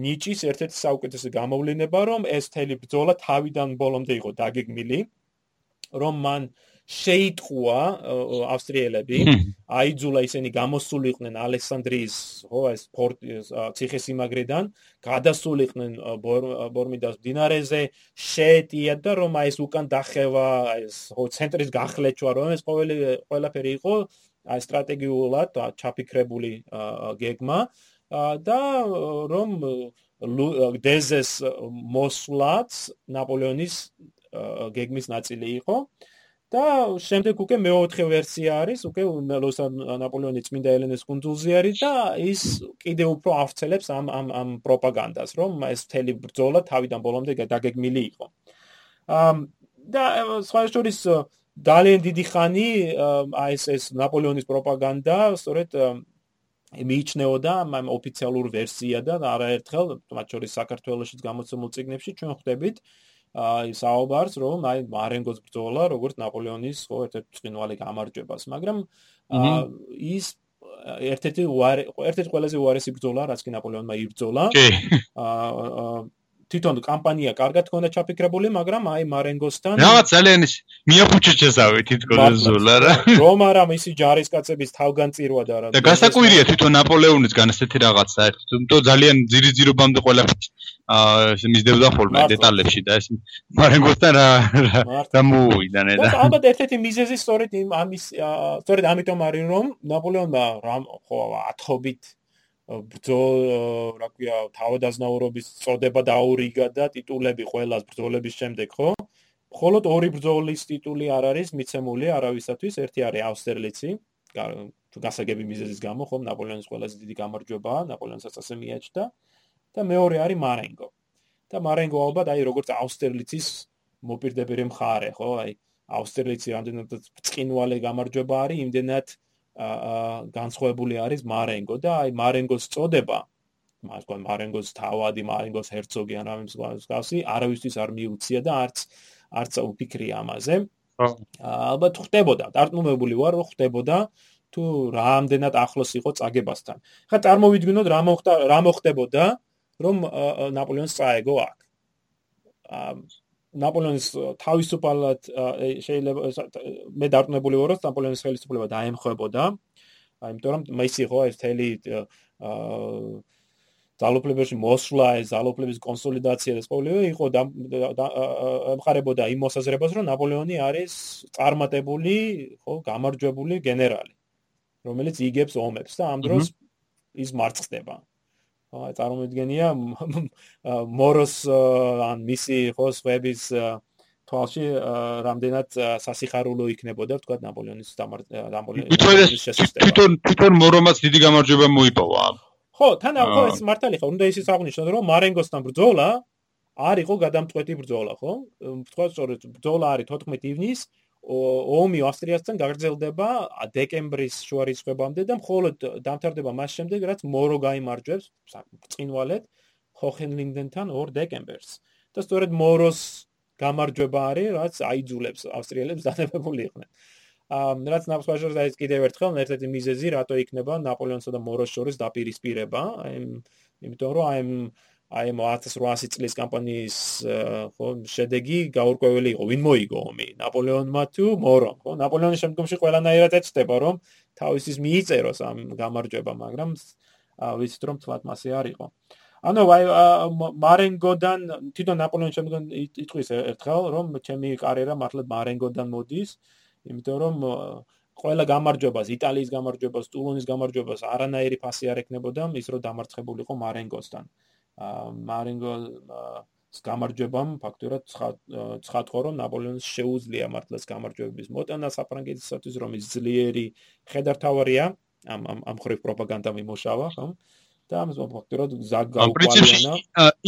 ნიჭის ერთ-ერთი საუკეთესო გამოვლენა, რომ ეს თელი ბრძოლა თავიდან ბოლომდე იყო დაგეგმილი, რომ მან შეიტყუა ავსტრიელები, აიძულა ისინი გამოსულიყვნენ ალექსანდრიის, ხო, ეს პორტის ციხესიმაგრედან, გადასულიყვნენ ბორმიდას დინარეზე, შეეტია და რომ აი ეს უკან დახევა, ეს ხო ცენტრის გახლეჩვა, რომ ეს ყოველი ყველაფერი იყო აი სტრატეგიულად ჩაფიქრებული გეგმა. და რომ დეზეს მოსვლაც ნაპოლეონის გეგმის ნაწილი იყო. და შემდეგ უკვე მეოთხე ვერსია არის, უკვე ლოსა ნაპოლეონი წმინდა ელენეს კუნძულზე არის და ის კიდევ უფრო აღწელებს ამ ამ ამ პროპაგანდას, რომ ეს მთელი ბრძოლა თავიდან ბოლომდე დაგეგმილი იყო. ამ და სხვა შორის ძალიან დიდი ხანი აი ეს ეს ნაპოლეონის პროპაგანდა, სწორედ მიიჩნეოდა ამ ოფიციალურ ვერსია და არაერთხელ, მათ შორის საქართველოსიც გამოცემულ წიგნებში ჩვენ ხვდებით აი საუბარს რომ აი მარენგოს ბრძოლა როგორც ნაპოლეონის ხო ერთ-ერთი წინვალი გამარჯვებას მაგრამ ის ერთ-ერთი ერთ-ერთი ყველაზე უარესი ბრძოლა რაც კი ნაპოლეონმა იბრძოლა აა თვითონ კამპანია კარგად ქონდა ჩაფიქრებული, მაგრამ აი მარენგოსთან რაღაც ძალიან მიაფუჩე შესავე თითქოს ზულა რა. რომ არა მისი ჯარისკაცების თავგანწირვა და რა. და გასაკვირია თვითონ ნაპოლეონისგან ესეთი რაღაც საერთოდ, თუმცა ძალიან ძირიძირობამდე ყველაფერს აა მისდევდა ხოლმე დეტალებში და ეს მარენგოსთან რა რა მოუვიდა ნე და. ალბათ ერთ-ერთი მიზეზი სწორედ იმ ამის სწორედ ამიტომ არის რომ ნაპოლეონმა ხო ათობით ბრძოლა, რა ქვია, თავადაზნაურობის წოდება დაურიგა და ტიტულები ყოველას ბრძოლების შემდეგ, ხო? მხოლოდ ორი ბრძოლის ტიტული არ არის მიცემული არავისათვის, ერთი არის აუსტერლიცი, თუ გასაგები მიზეზის გამო, ხო, ნაპოლეონის ყველაზე დიდი გამარჯვება, ნაპოლეონსაც ასე მიაჩნდა და მეორე არის მარენგო. და მარენგო ალბათ აი როგორც აუსტერლიცის მოპირდაპირე მხარე, ხო? აი აუსტერლიცი რამდენად წკინვალე გამარჯვება არის, იმდენად განსხვავებული არის მარენგო და აი მარენგოს წოდება მას გვა მარენგოს თავადი, მარენგოს hercogi ან რამის მსგავსი არავისთვის არ მიუცია და არც არც უფიქრი ამაზე. ალბათ ხდებოდა, დარტყმებული ვარ, ხდებოდა თუ რამდენად ახლოს იყო წაგებასთან. ხა წარმოვიდგინოთ რა მოხდა, რა მოხდებოდა, რომ ნაპოლეონს წაეგო აქ. ნაპოლეონის თავისუფალად შეიძლება მე დარწმუნებული ვარ რომ ნაპოლეონის ხელისუფლება დაემხებოდა აიმიტომ რომ მე ისე ხო ეს თელი აა ძალოფლებაში მოსვლა ეს ძალოფლების კონსოლიდაცია და სპოლიო იყო ემხარებოდა იმ მოსაზრებას რომ ნაპოლეონი არის წარმატებული ხო გამარჯვებული გენერალი რომელიც იგებს ომებს და ამ დროს ის მარცხდება. აი წარმოვიდგენია მოროს ან მისი ხო სვების თვალში რამდენად სასიხარულო იქნებოდა თქვა ნაპოლეონის დამოლენის შესაძლებლობა თვითონ თვითონ მორომაც დიდი გამარჯვება მოიპოვა. ხო თან ხო ეს მართალი ხო უნდა ისიც აღნიშნოთ რომ მარენგოსთან ბრძოლა არ იყო გადამწყვეტი ბრძოლა ხო? თქვა სწორედ ბრძოლა არის 14 ივნისს ომი ავსტრიასთან გაგრძელდება დეკემბრის შუა რიცხვებამდე და მხოლოდ დამთავრდება მას შემდეგ რაც მორო გამარჯვებს წინვალეთ ჰოხენლინდენთან 2 დეკემბერს. და სწორედ მოროს გამარჯვება არის რაც აიძულებს ავსტრიელებს დადებებული იყვნენ. ამ რაც ნაპოლეონს ეს კიდევ ერთხელ ერთ-ერთი მიზეზი რატო იქნება ნაპოლეონსა და მოროს შორის დაპირისპირება? აი იმიტომ რომ აი აი 1800 წლის კამპანიის ხო შედეგი გაურკვეველი იყო. ვინ მოიგო ომი? ნაპოლეონმა თუ მორომ ხო? ნაპოლეონის შემდგომში ყველანაირად ეცდება რომ თავისის მიიწეროს ამ გამარჯვება მაგრამ ვიცით რომ თვათ მასე არ იყო. ანუ აი მარენგოდან თვითონ ნაპოლეონის შემდგომ იტყვის ერთხელ რომ ჩემი კარიერა მართლა მარენგოდან მოდის იმიტომ რომ ყველა გამარჯვებას იტალიის გამარჯვებას ტულონის გამარჯვებას არანაირი ფასი არ ეკნებოდა ის რომ დამარცხებულიყო მარენგოსთან მარინგოს გამარჯვებამ ფაქტურად ცხადყო რომ ნაპოლეონს შეუძლია მართლაც გამარჯვების მოტანა საფრანგეთისათვის რომ ის ძლიერი ხედართავარია. ამ ამ ამ ხრივ პროპაგანდა მიმოშავა ხო და ამ ფაქტურად ზაგაუყვალიანა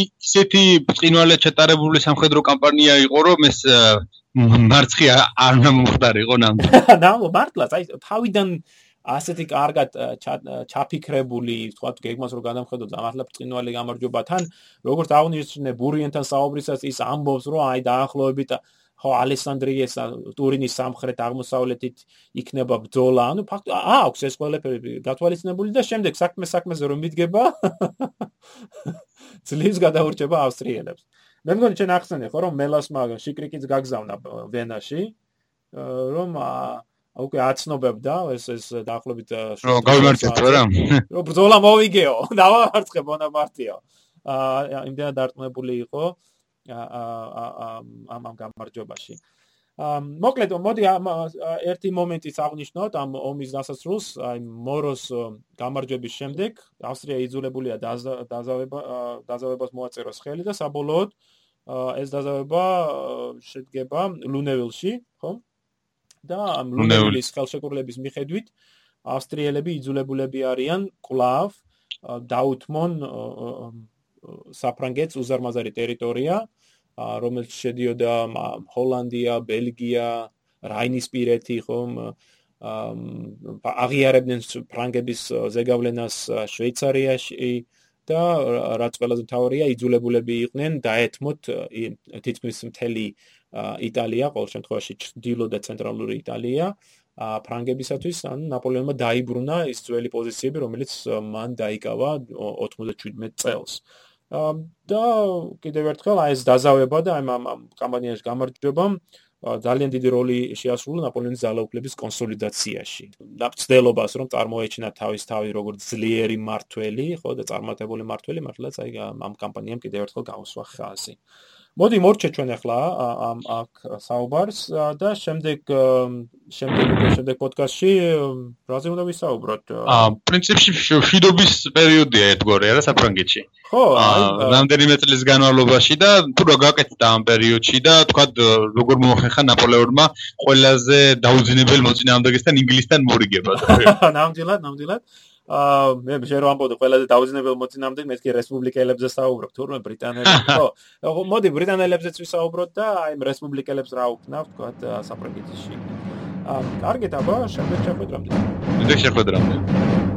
ისეთი წინვალე ჩატარებული სამხედრო კამპანია იყო რომ ეს მარცხი არ მომხდარიყო ნამდვილად. ნამდვილად მართლაც აი თავიდან ასეთი კარგად ჩაფიქრებული, თქვა გეგმას რო გადამხედოთ, ამართლა წინვალი გამარჯობა თან, როგორც აღნიშნე ბურიენთან საუბრისას ის ამბობს, რომ აი დაახლოებით ხო ალესანდრიეს ტურინის სამხრეთ აღმოსავლეთით იქნება ბრძოლა. ანუ ფაქტ აქვს ეს ყველაფერი გათვალისწინებული და შემდეგ საქმე საქმეზე რომ მიდგება ძლივს გადაურჩება ავსტრიელებს. მე მგონი ჩვენ ახსენე ხო რომ მელასმა შიკრიკიც გაგზავნა ვენაში რომ უკვე აცნობებდა ეს ეს დაახლოებით რომ გავიმარჯვეთ რა. რომ ბრძოლა მოვიგეო. დავამარცხე ბონაპარტიო აა იმდენად დარწმუნებული იყო ამ ამ გამარჯვებაში. აა მოკლედ მოდი ერთი მომენტიც აღნიშნოთ ამ ომის დასასრულს. აი მოროს გამარჯვების შემდეგ ავსტრია იძულებულია დაზავება დაზავებას მოაწეროს ხელი და საბოლოოდ ეს დაზავება შედგება ლუნევილში ხო და ამ ლუნევილის ხელშეკრულების მიხედვით ავსტრიელები იძულებულები არიან კლავ დაუთმონ საფრანგეთს უზარმაზარი ტერიტორია რომელიც შედიოდა ჰოლანდია, ბელგია, რაინისპირეთი ხომ აღიარებდნენ ფრანგების ზეგავლენას შვეიცარიაში და რაც ყველაზე მთავარია იძულებულები იყვნენ დაეთმოთ თითქმის მთელი იტალია, ყოველ შემთხვევაში დილო და ცენტრალური იტალია ფრანგებისათვის ან ნაპოლეონმა დაიბრუნა ის ძველი პოზიციები, რომელიც მან დაიკავა 97 წელს. და კიდევ ერთხელ აი ეს დაზავება და ამ ამ კამპანიაში გამარჯვებამ ძალიან დიდი როლი შეასრულა ნაპოლეონის ძალაუფლების კონსოლიდაციაში. დაფცდელობას რომ წარმოეჩინა თავის თავი როგორც ძლიერი მართველი, ხო და წარმატებული მართველი, მართლაც აი ამ კამპანიამ კიდევ ერთხელ გაუსვა ხაზი. მოდი მორჩე ჩვენ ახლა ამ აქ საუბარს და შემდეგ შემდეგ შემდეგ პოდკასტში რაზე უნდა ვისაუბროთ? აა პრინციპში შვიდობის პერიოდია ერთგვარი არა საფრანგეთში. ხო, აი რამდენიმე წლის განმავლობაში და თუ რა გაკეთდა ამ პერიოდში და თქვა როგორ მოახერხა ნაპოლეონმა ყველაზე დაუძინებელ მოწინააღმდეგესთან ინგლისთან მორიგება. ნამდვილად, ნამდვილად. აა მე შენ რომ ამბობდი ყველაზე დაუძინებელ მოწინამდე მე კი რესპუბლიკელებზე საუბრობ თურმე ბრიტანელებს. ხო მოდი ბრიტანელებზეც ვისაუბროთ და აი რესპუბლიკელებს რა უქნავ თქვა საფრანგეთში აა კარგეთ აბა შემდეგ შეხვედრამდე შემდეგ შეხვედრამდე